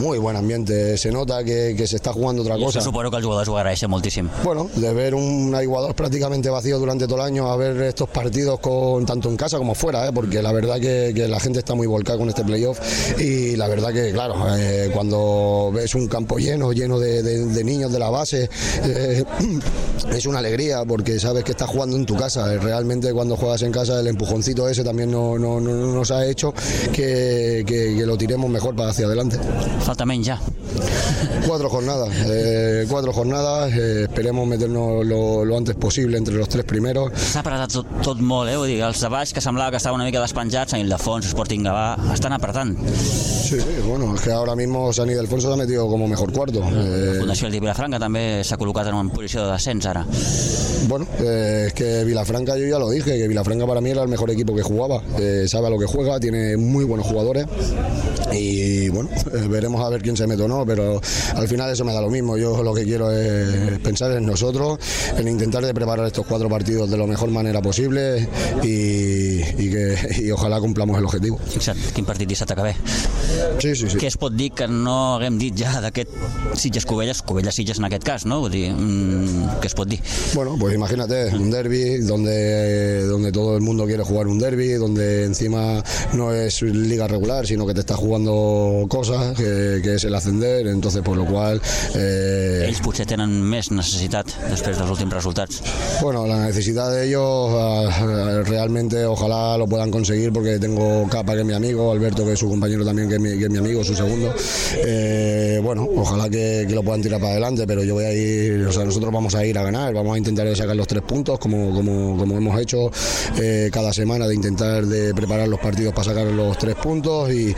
Muy buen ambiente, se nota que, que se está jugando otra cosa. supongo que els jugadors ho agraeixen moltíssim. Bueno, de ver un Iguador prácticamente vacío durante todo el año a ver estos partidos con tanto en casa como fuera, ¿eh? porque la verdad que, que, la gente está muy volcada con este playoff y la verdad que, claro, eh, ves un campo lleno, lleno de, de, de niños de la base, eh, es una alegría porque sabes que estás jugando en tu casa. Realmente cuando juegas en casa el empujoncito ese también no, no, no nos ha hecho que, que, que, lo tiremos mejor para hacia adelante. Falta menys ja. Cuatro jornadas, eh, cuatro jornadas, eh, esperemos meternos lo, lo antes possible entre los tres primeros. S'ha apretat tot, tot molt, eh? Vull dir, els de baix que semblava que estaven una mica despenjats, Sant Ildefons, Sporting Gavà, estan apretant. Sí, bueno, es que ahora mismo San Ildefonso se ha metido como mejor cuarto. Eh... La Fundació El Vilafranca també s'ha col·locat en una posició de descens ara. Bueno, eh, es que Vilafranca yo ya lo dije, que Vilafranca para mí era el mejor equipo que jugaba, eh, sabe a lo que juega, tiene muy buenos jugadores y bueno, eh, veremos a ver quién se mete o no, pero al final eso me da lo mismo, yo lo que quiero es pensar en nosotros, en intentar de preparar estos cuatro partidos de la mejor manera posible y, y que y ojalá cumplamos el objetivo. Fixa't, quin partit dissabte que ve. Sí, sí, sí. Què es pot dir que no haguem dit ja d'aquest Sitges-Covelles, Covelles-Sitges en aquest cas, no? Vull dir, mm, què es pot dir? Bueno, pues imagínate, un derby donde, donde todo el mundo quiere jugar un derby, donde encima no es liga regular, sino que te está jugando cosas, que, que es el ascender, entonces por lo cual... Eh, Ells potser tenen més necessitat després dels últims resultats. Bueno, la necesidad de ellos ah, realmente ojalá lo puedan conseguir porque tengo Capa que es mi amigo, Alberto que es su compañero también que es mi, que es mi amigo, su segundo. Eh, bueno, ojalá que, que lo puedan tirar para adelante, pero yo voy a ir, o sea, nosotros vamos a ir a ganar, vamos a intentar sacar los tres puntos como, como, como hemos hecho eh, cada semana de intentar de preparar los partidos para sacar los tres puntos y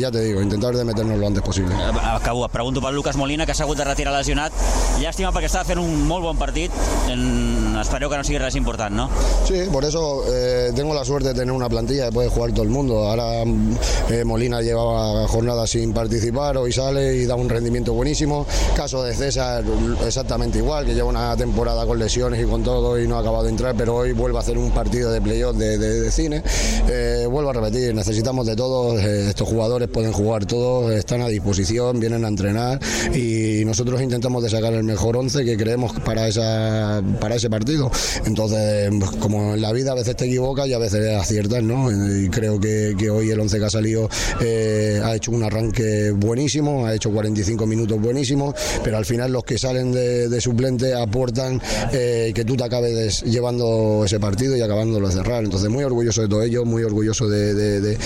ya te digo, intentar de meternos lo antes posible. Acabo, pregunto pel Lucas Molina, que s'ha hagut de retirar lesionat. Llàstima perquè estava fent un molt bon partit. En... Espereu que no sigui res important, no? Sí, por eso eh, tengo la suerte de tener una plantilla que puede jugar todo el mundo. Ahora eh, Molina llevaba jornadas sin participar, hoy sale y da un rendimiento buenísimo. Caso de César, exactamente igual, que lleva una temporada con lesiones y con todo y no ha acabado de entrar, pero hoy vuelve a hacer un partido de playoff de, cine. Eh, vuelvo a repetir, necesitamos de todos, eh, estos jugadores pueden jugar todos, están a disposición, vienen a entrenar y nosotros intentamos de sacar el mejor once que creemos para, esa, para ese partido. Entonces, pues, como en la vida a veces te equivocas y a veces aciertas, ¿no? Creo que, hoy el once que ha salido eh, ha hecho un arranque buenísimo, ha hecho 45 minutos buenísimos, pero al final los que salen de, de suplente aportan eh, que tú te acabes llevando ese partido y acabándolo de cerrar. Entonces, muy orgulloso de todo ello, muy orgulloso de,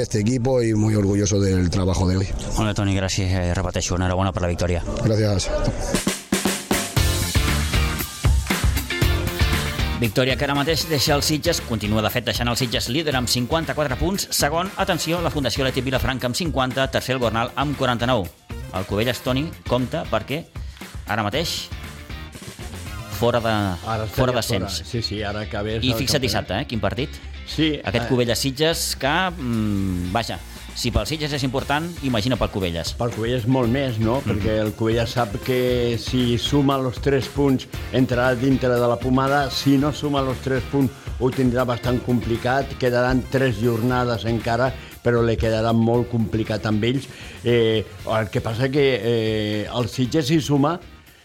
este equipo y muy orgulloso del trabajo de hoy. Bé, Toni, gràcies. Eh, repeteixo, enhorabona per la victòria. Gracias. Victòria que ara mateix deixa el Sitges, continua de fet deixant el Sitges líder amb 54 punts, segon, atenció, la Fundació Leti Vilafranca amb 50, tercer el Gornal amb 49. El Covelles Toni compta perquè ara mateix fora de Ara estaria fora d'ascens. Sí, sí, ara acabés... I fixa't dissabte, eh, quin partit. Sí, Aquest eh, Covelles Sitges que, mm, vaja, si pel Sitges és important, imagina pel Covelles. Pel Covelles molt més, no? Perquè el Covelles sap que si suma els 3 punts entrarà dintre de la pomada, si no suma els 3 punts ho tindrà bastant complicat, quedaran 3 jornades encara, però li quedarà molt complicat amb ells. Eh, el que passa que eh, el Sitges si suma,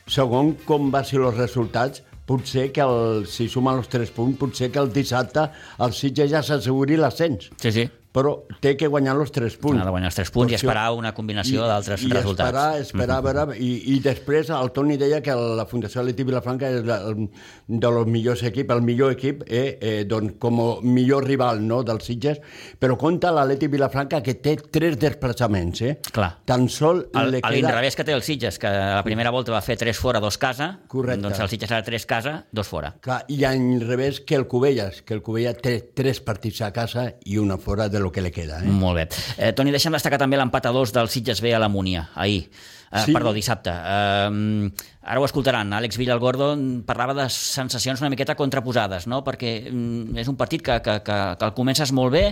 segons com va ser els resultats, potser que el, si suma els 3 punts, potser que el dissabte el Sitges ja s'asseguri l'ascens Sí, sí. Però té que guanyar els 3 punts. Ha de guanyar els 3 punts i esperar una combinació d'altres resultats. Esperar, esperar, a veure, i, i després el Toni deia que la Fundació Leti Vilafranca és la, el, de los millors equips, el millor equip, eh, eh, doncs, com a millor rival no, dels Sitges, però compta l'Atleti Vilafranca que té tres desplaçaments, eh? Clar. Tan sol El, a queda... l'inrevés que té el Sitges, que a la primera volta va fer 3 fora, 2 casa, Correcte. doncs el Sitges ara 3 casa, 2 fora. Clar, I al revés que el Cubelles, que el Cubelles té tres partits a casa i una fora de lo que le queda. Eh? Molt bé. Eh, Toni, deixa'm destacar també l'empat a 2 del Sitges B a la Múnia, ahir. Eh, Sí. Perdó, dissabte. Eh, ara ho escoltaran. Àlex Villalgordo parlava de sensacions una miqueta contraposades, no? perquè mm, és un partit que, que, que, que el comences molt bé,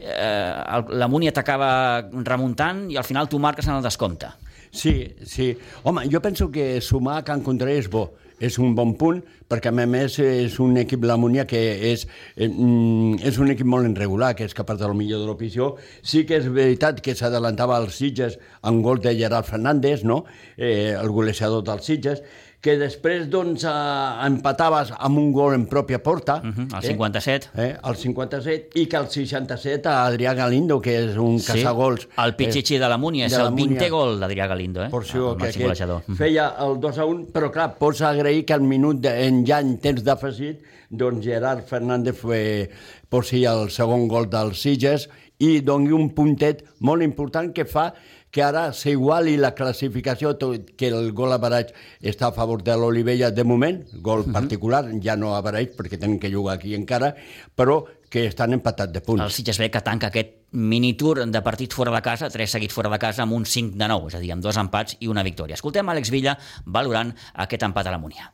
eh, el, la Múnia t'acaba remuntant i al final tu marques en el descompte. Sí, sí. Home, jo penso que sumar a Can Contrari és bo. És un bon punt, perquè a més és un equip, la Múnia, que és, eh, mm, és un equip molt irregular, que és capaç de lo millor de l'opció. Sí que és veritat que s'adelantava als Sitges amb gol de Gerard Fernández, no? eh, el golejador dels Sitges, que després doncs, eh, empataves amb un gol en pròpia porta. Uh -huh, el 57. Eh, el 57, i que el 67 a Adrià Galindo, que és un caçagols. El pitxitxi de la Múnia, és la el 20è Múnia. gol d'Adrià Galindo, eh? per això el que aquest golejador. feia el 2 a 1, però clar, pots agrair que al minut de, en ja en temps d'afegit doncs Gerard Fernández fe, posi el segon gol dels Sitges i doni un puntet molt important que fa que ara s'iguali la classificació, tot que el gol a Baraig està a favor de l'Olivella de moment, gol particular, ja no a Baraig perquè tenen que jugar aquí encara, però que estan empatats de punts. El Sitges B que tanca aquest mini-tour de partits fora de casa, tres seguits fora de casa, amb un 5 de 9, és a dir, amb dos empats i una victòria. Escoltem Àlex Villa valorant aquest empat a la Múnia.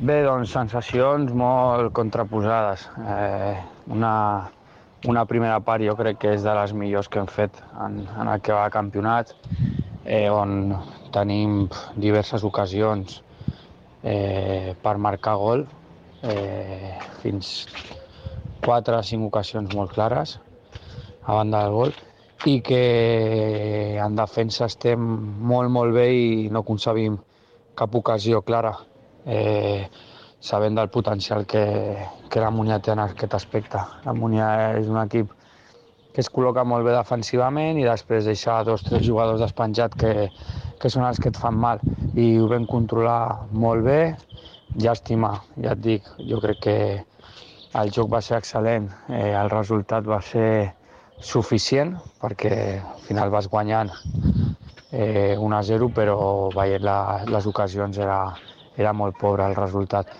Bé, doncs sensacions molt contraposades. Eh, una, una primera part jo crec que és de les millors que hem fet en, en el que va campionat, eh, on tenim diverses ocasions eh, per marcar gol, eh, fins 4 o 5 ocasions molt clares a banda del gol i que en defensa estem molt, molt bé i no concebim cap ocasió clara, eh, sabent del potencial que, que la Múnia té en aquest aspecte. La Múnia és un equip que es col·loca molt bé defensivament i després deixa dos o tres jugadors despenjats que, que són els que et fan mal. I ho vam controlar molt bé, llàstima, ja et dic, jo crec que el joc va ser excel·lent, eh, el resultat va ser suficient perquè al final vas guanyant eh, 1 a 0, però veient la, les ocasions era, era molt pobre el resultat.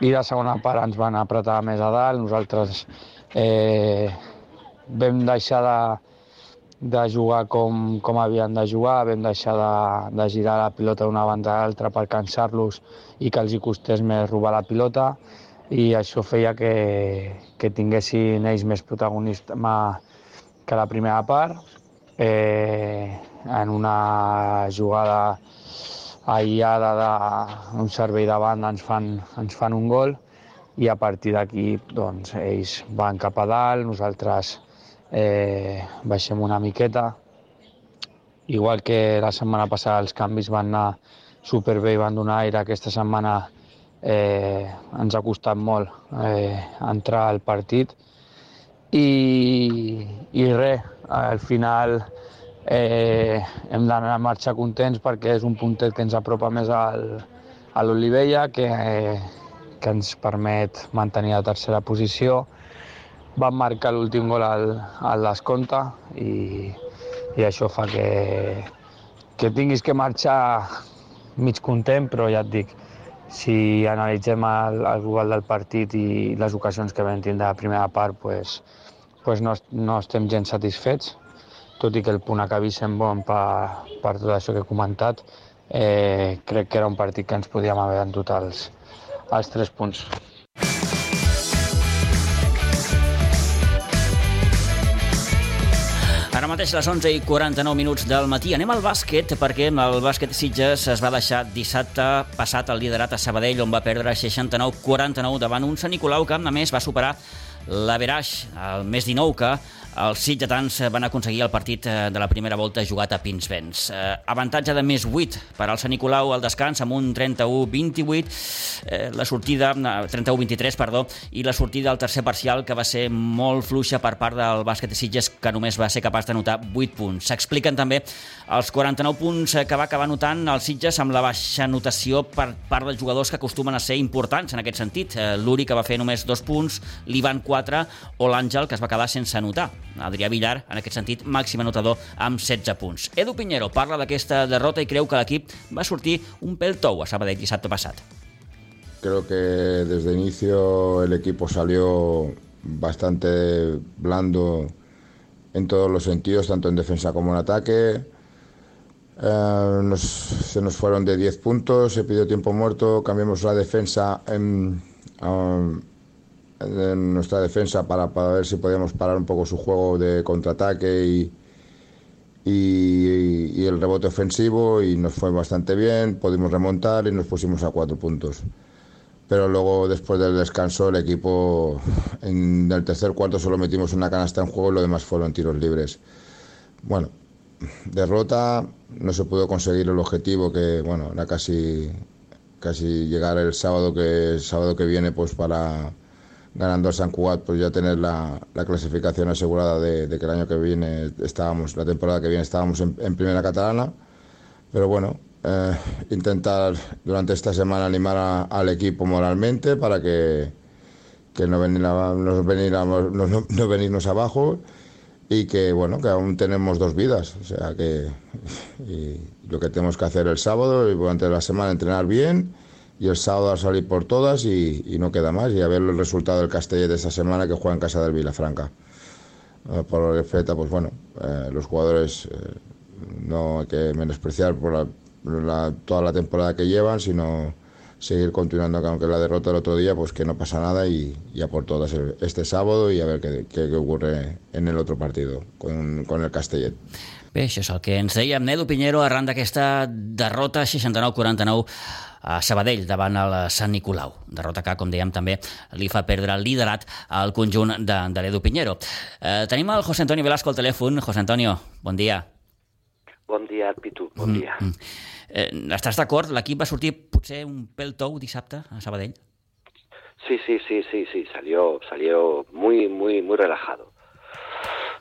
I la segona part ens van apretar més a dalt, nosaltres eh, vam deixar de, de jugar com, com havien de jugar, vam deixar de, de girar la pilota d'una banda a l'altra per cansar-los i que els hi costés més robar la pilota i això feia que, que tinguessin ells més protagonisme que la primera part. Eh, en una jugada aïllada d'un servei de banda ens fan, ens fan un gol i a partir d'aquí doncs, ells van cap a dalt, nosaltres eh, baixem una miqueta. Igual que la setmana passada els canvis van anar superbé i van donar aire, aquesta setmana eh, ens ha costat molt eh, entrar al partit i, i res, al final eh, hem d'anar a marxar contents perquè és un puntet que ens apropa més al, a l'Olivella, que, eh, que ens permet mantenir la tercera posició. Van marcar l'últim gol al, al descompte i, i això fa que, que tinguis que marxar mig content, però ja et dic, si analitzem el, el global del partit i les ocasions que vam tindre a la primera part, pues, pues no, no estem gens satisfets, tot i que el punt acabi sent bon per, per tot això que he comentat, eh, crec que era un partit que ens podíem haver endut els, els tres punts. Ara mateix les 11 i 49 minuts del matí. Anem al bàsquet, perquè el bàsquet Sitges es va deixar dissabte passat el liderat a Sabadell, on va perdre 69-49 davant un Sant Nicolau que, a més, va superar l'Averaix, el més 19 que els sitgetans van aconseguir el partit eh, de la primera volta jugat a Pinsbens. Eh, avantatge de més 8 per al Sant Nicolau al descans amb un 31-28, eh, la sortida 31-23, perdó, i la sortida del tercer parcial que va ser molt fluixa per part del bàsquet de Sitges que només va ser capaç de notar 8 punts. S'expliquen també els 49 punts que va acabar notant el Sitges amb la baixa notació per part dels jugadors que acostumen a ser importants en aquest sentit. L'Uri que va fer només 2 punts, l'Ivan 4 o l'Àngel que es va quedar sense anotar. Adrià Villar, en aquest sentit, màxim anotador amb 16 punts. Edu Piñero parla d'aquesta derrota i creu que l'equip va sortir un pèl tou a Sabadell dissabte passat. Creo que desde inicio el equipo salió bastante blando en todos los sentidos, tanto en defensa como en ataque. Eh, nos, se nos fueron de 10 puntos, se pidió tiempo muerto, cambiamos la defensa en, en nuestra defensa para, para, ver si podíamos parar un poco su juego de contraataque y, y, el rebote ofensivo y nos fue bastante bien, pudimos remontar y nos pusimos a cuatro puntos. Pero luego después del descanso el equipo en el tercer cuarto solo metimos una canasta en juego y lo demás fueron tiros libres. Bueno, derrota, no se pudo conseguir el objetivo que bueno, era casi casi llegar el sábado que el sábado que viene pues para ganando el San Cugat, pues ya tener la, la clasificación asegurada de, de, que el año que viene estábamos, la temporada que viene estábamos en, en primera catalana. Pero bueno, eh, intentar durante esta semana animar a, al equipo moralmente para que, que no, venir a, no, no, no, no, venirnos abajo y que bueno que aún tenemos dos vidas o sea que lo que tenemos que hacer el sábado y durante la semana entrenar bien y el sábado a salir por todas y, no queda más. Y a ver el resultado del Castellet de esta semana que juega en casa del Vilafranca. Uh, por lo que respecta, pues bueno, eh, los jugadores eh, no hay que menospreciar por toda la temporada que llevan, sino seguir continuando, aunque la derrota el otro día, pues que no pasa nada y ya por todas este sábado y a ver qué, qué, qué ocurre en el otro partido con, con el Castellet. Bé, això és el que ens deia Nedo Pinheiro arran d'aquesta derrota 69-49 a Sabadell davant el Sant Nicolau. Derrota que, com dèiem, també li fa perdre el liderat al conjunt de, de l'Edu Pinheiro. Eh, tenim el José Antonio Velasco al telèfon. José Antonio, bon dia. Bon dia, Pitu, bon dia. Mm, mm. Eh, estàs d'acord? L'equip va sortir potser un pèl tou dissabte a Sabadell? Sí, sí, sí, sí, sí, salió, salió muy, muy, muy relajado.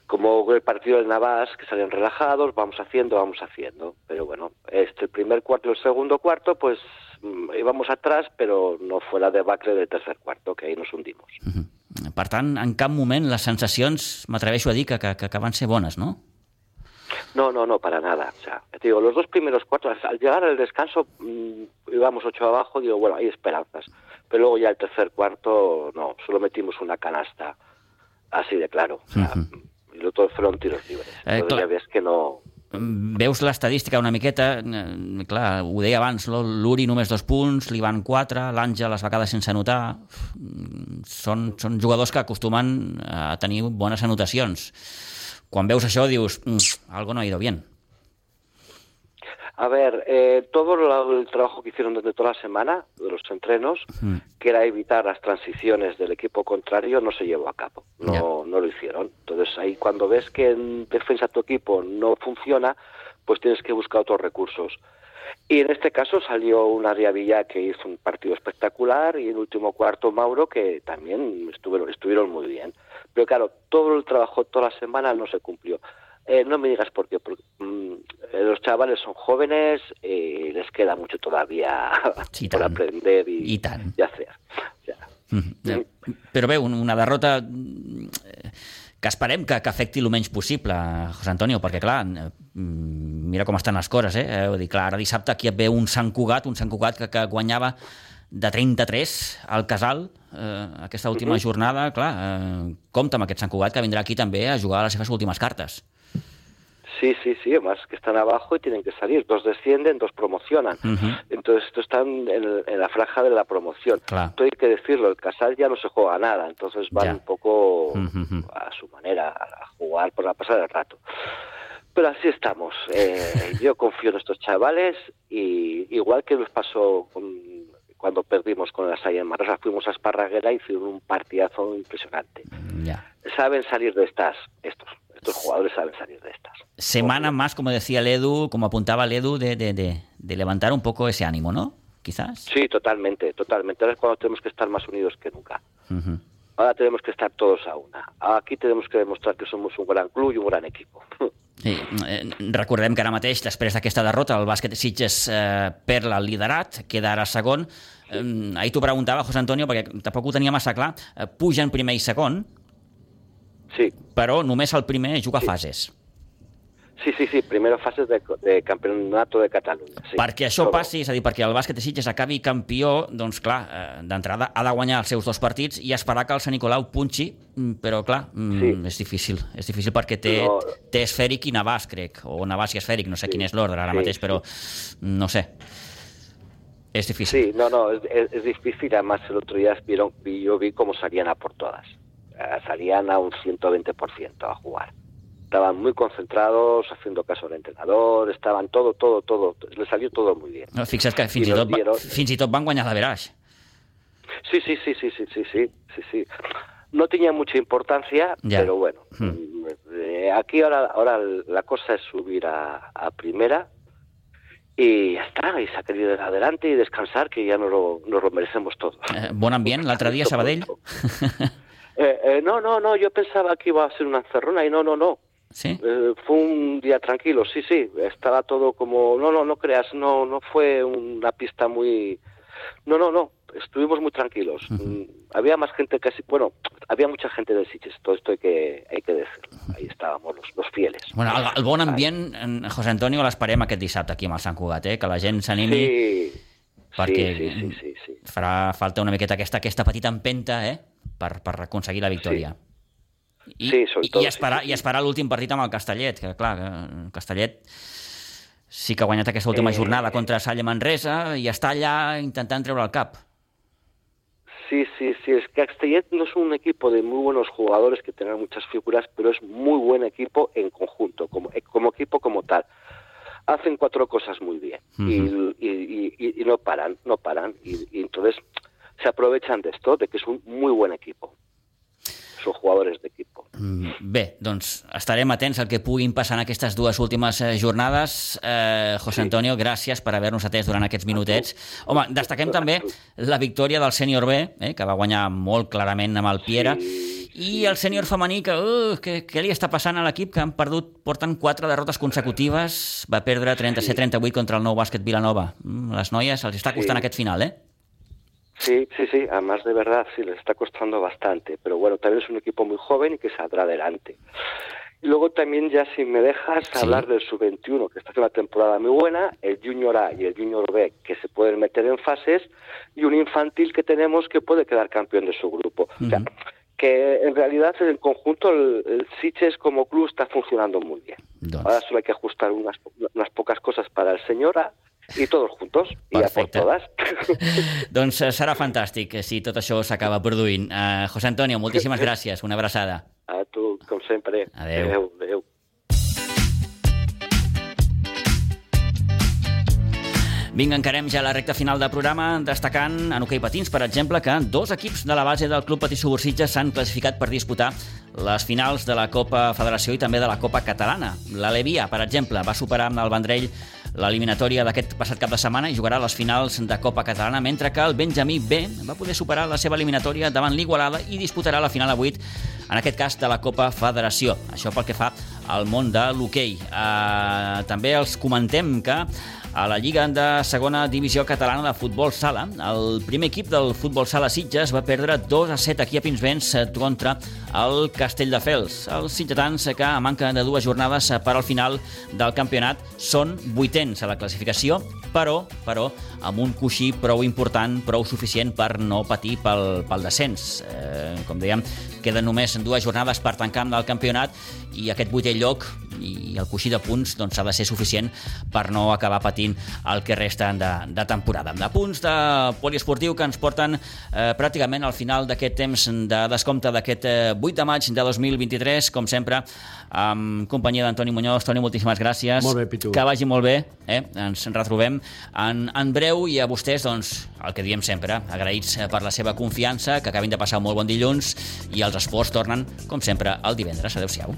como el partido del Navas, que salen relajados, vamos haciendo, vamos haciendo. Pero bueno, este el primer cuarto y el segundo cuarto, pues mm, íbamos atrás, pero no fue la debacle del tercer cuarto, que ahí nos hundimos. Uh -huh. Per tant, en cap moment les sensacions, m'atreveixo a dir, que, que, que van ser bones, ¿no? No, no, no, para nada. O sea, te digo, los dos primeros cuartos, al llegar al descanso, mmm, íbamos ocho abajo, digo, bueno, hay esperanzas. Pero luego ya el tercer cuarto, no, solo metimos una canasta, así de claro. O sea, uh -huh i el tot fueron tiros lliures. Eh, ja ves que no... Veus l'estadística una miqueta, eh, clar, ho deia abans, l'Uri només dos punts, l'Ivan quatre, l'Àngel les vegades sense anotar, són, són jugadors que acostumen a tenir bones anotacions. Quan veus això dius, mm, algo no ha ido bien. A ver, eh, todo el trabajo que hicieron durante toda la semana, de los entrenos, mm. que era evitar las transiciones del equipo contrario, no se llevó a cabo. No, yeah. no lo hicieron. Entonces ahí cuando ves que en defensa tu equipo no funciona, pues tienes que buscar otros recursos. Y en este caso salió una Villa que hizo un partido espectacular y en último cuarto Mauro que también estuvieron, estuvieron muy bien. Pero claro, todo el trabajo toda la semana no se cumplió. Eh, no me digas por qué, porque mmm, los chavales son jóvenes y les queda mucho todavía sí, por aprender y, I tant. y hacer. Ja. Mm -hmm. Però bé, una derrota que esperem que, que afecti el menys possible, José Antonio, perquè, clar, mira com estan les coses, eh? Vull dir, clar, ara dissabte aquí et ve un Sant Cugat, un Sant Cugat que, que guanyava de 33 al Casal, eh, aquesta última -huh. jornada, clar, eh, compta amb aquest Sant Cugat que vindrà aquí també a jugar a les seves últimes cartes. Sí, sí, sí, además que están abajo y tienen que salir. Dos descienden, dos promocionan. Uh -huh. Entonces, esto están en, en, la franja de la promoción. Claro. Esto hay que decirlo, el Casal ya no se juega nada, entonces van ya. un poco uh -huh. a su manera a jugar por la pasada del rato. Pero así estamos. Eh, yo confío en estos chavales y igual que nos pasó con, cuando perdimos con la Saya en Marrosa, fuimos a Esparraguera y hicieron un partidazo impresionante. Ya. Saben salir de estas, estos estos jugadores saben salir de estas. Semana más, como decía Ledu, como apuntaba Ledu, de, de, de, de levantar un poco ese ánimo, ¿no? Quizás. Sí, totalmente, totalmente. Ahora es cuando tenemos que estar más unidos que nunca. Uh -huh. Ahora tenemos que estar todos a una. Aquí tenemos que demostrar que somos un gran club i un gran equipo. Sí, eh, recordem que ara mateix, després d'aquesta derrota, el bàsquet Sitges eh, perd el liderat, queda ara segon. Eh, ahir t'ho preguntava, José Antonio, perquè tampoc ho tenia massa clar. Eh, pugen primer i segon, Sí. Però només el primer juga sí. fases. Sí, sí, sí, primera fase de, de campionato de Catalunya. Sí. Perquè això Però... passi, és a dir, perquè el bàsquet de Sitges acabi campió, doncs clar, eh, d'entrada ha de guanyar els seus dos partits i esperar que el Sant Nicolau punxi, mm, però clar, mm, sí. és difícil. És difícil perquè té, no... té esfèric i Navàs, crec, o Navàs i esfèric, no sé sí. quin és l'ordre ara sí, mateix, però sí. no sé. Es difícil. Sí, no, no, es, es, es difícil. Además, el otro día vieron, yo vi cómo salían a por todas. Eh, salían a un 120% a jugar. Estaban muy concentrados, haciendo caso al entrenador, estaban todo, todo, todo, les salió todo muy bien. No, fixa't que fins i, tot, dieron... fins i tot van guanyar la. Sí, sí, sí, sí, sí, sí, sí, sí, sí. No tenía mucha importancia, ya. pero bueno. Hmm. Eh, aquí ahora, ahora la cosa es subir a, a primera y ya está, y sacar adelante y descansar, que ya nos lo, nos lo merecemos todos. Eh, bon ambient, l'altre dia Sabadell? Eh, eh, no, no, no, yo pensaba que iba a ser una encerrona y no, no, no. ¿Sí? Eh, fue un día tranquilo, sí, sí, estaba todo como, no, no, no creas, no, no fue una pista muy, no, no, no, estuvimos muy tranquilos. Uh -huh. Había más gente casi, bueno, había mucha gente de Sitges, todo esto hay que, hay que decirlo. Ahí estábamos los, los fieles. Bueno, el, el bon ambient, en José Antonio, l'esperem aquest dissabte aquí amb el Sant Cugat, eh? que la gent s'animi. Sí, perquè sí, sí, sí, sí. farà falta una miqueta aquesta, aquesta petita empenta eh? per, per aconseguir la victòria. Sí. I, sí, sobretot, i, esperar, sí, sí. i esperar l'últim partit amb el Castellet, que clar, el Castellet sí que ha guanyat aquesta última eh... jornada contra Salle Manresa i està allà intentant treure el cap. Sí, sí, sí. Es que Castellet no es un equipo de muy buenos jugadores que tengan muchas figuras, pero es muy buen equipo en conjunto, como, eh, como equipo como tal. Hacen cuatro cosas muy bien uh -huh. y, y, y, y, no paran, no paran. Y, entonces se aprovechan de esto, de que es un muy buen equipo. Son jugadores de equipo. Mm, bé, doncs estarem atents al que puguin passar en aquestes dues últimes eh, jornades. Eh, José Antonio, sí. gràcies per haver-nos atès durant aquests minutets. Home, destaquem també la victòria del sènior B, eh, que va guanyar molt clarament amb el Piera, sí. i el sènior femení, que, uh, que, què li està passant a l'equip, que han perdut, porten quatre derrotes consecutives, va perdre 37-38 contra el nou bàsquet Vilanova. Mm, les noies els està costant sí. aquest final, eh? Sí, sí, sí, además de verdad sí les está costando bastante, pero bueno, también es un equipo muy joven y que saldrá adelante. Y luego también ya si me dejas sí. hablar del sub-21, que está haciendo una temporada muy buena, el Junior A y el Junior B, que se pueden meter en fases, y un infantil que tenemos que puede quedar campeón de su grupo. Uh -huh. O sea, que en realidad en el conjunto el, el Siches como club está funcionando muy bien. Ahora solo hay que ajustar unas, unas pocas cosas para el señor A i tots juntos, Perfecte. i a por todas. doncs eh, serà fantàstic si tot això s'acaba produint. Uh, José Antonio, moltíssimes gràcies, una abraçada. A tu, com sempre. Adéu. Adéu. adéu. Vinga, encarem ja la recta final del programa destacant en hoquei patins, per exemple, que dos equips de la base del Club Patí Subursitges s'han classificat per disputar les finals de la Copa Federació i també de la Copa Catalana. L'Alevia, per exemple, va superar amb el Vendrell l'eliminatòria d'aquest passat cap de setmana i jugarà les finals de Copa Catalana, mentre que el Benjamí B va poder superar la seva eliminatòria davant l'Igualada i disputarà la final a 8, en aquest cas de la Copa Federació. Això pel que fa al món de l'hoquei. Uh, també els comentem que a la Lliga de segona divisió catalana de futbol sala. El primer equip del futbol sala Sitges va perdre 2 a 7 aquí a Pinsbens contra el Castelldefels. Els sitgetans que a manca de dues jornades per al final del campionat són vuitens a la classificació, però, però amb un coixí prou important, prou suficient per no patir pel, pel descens. Eh, com dèiem, queden només dues jornades per tancar amb el campionat i aquest vuitè lloc i el coixí de punts doncs, ha de ser suficient per no acabar patint el que resta de, de temporada. De punts de poliesportiu que ens porten eh, pràcticament al final d'aquest temps de descompte d'aquest eh, 8 de maig de 2023, com sempre, amb companyia d'Antoni Muñoz. Toni, moltíssimes gràcies. Molt bé, Pitu. Que vagi molt bé. Eh? Ens retrobem en, en breu i a vostès, doncs, el que diem sempre, agraïts per la seva confiança, que acabin de passar un molt bon dilluns i els esports tornen, com sempre, el divendres. Adéu-siau.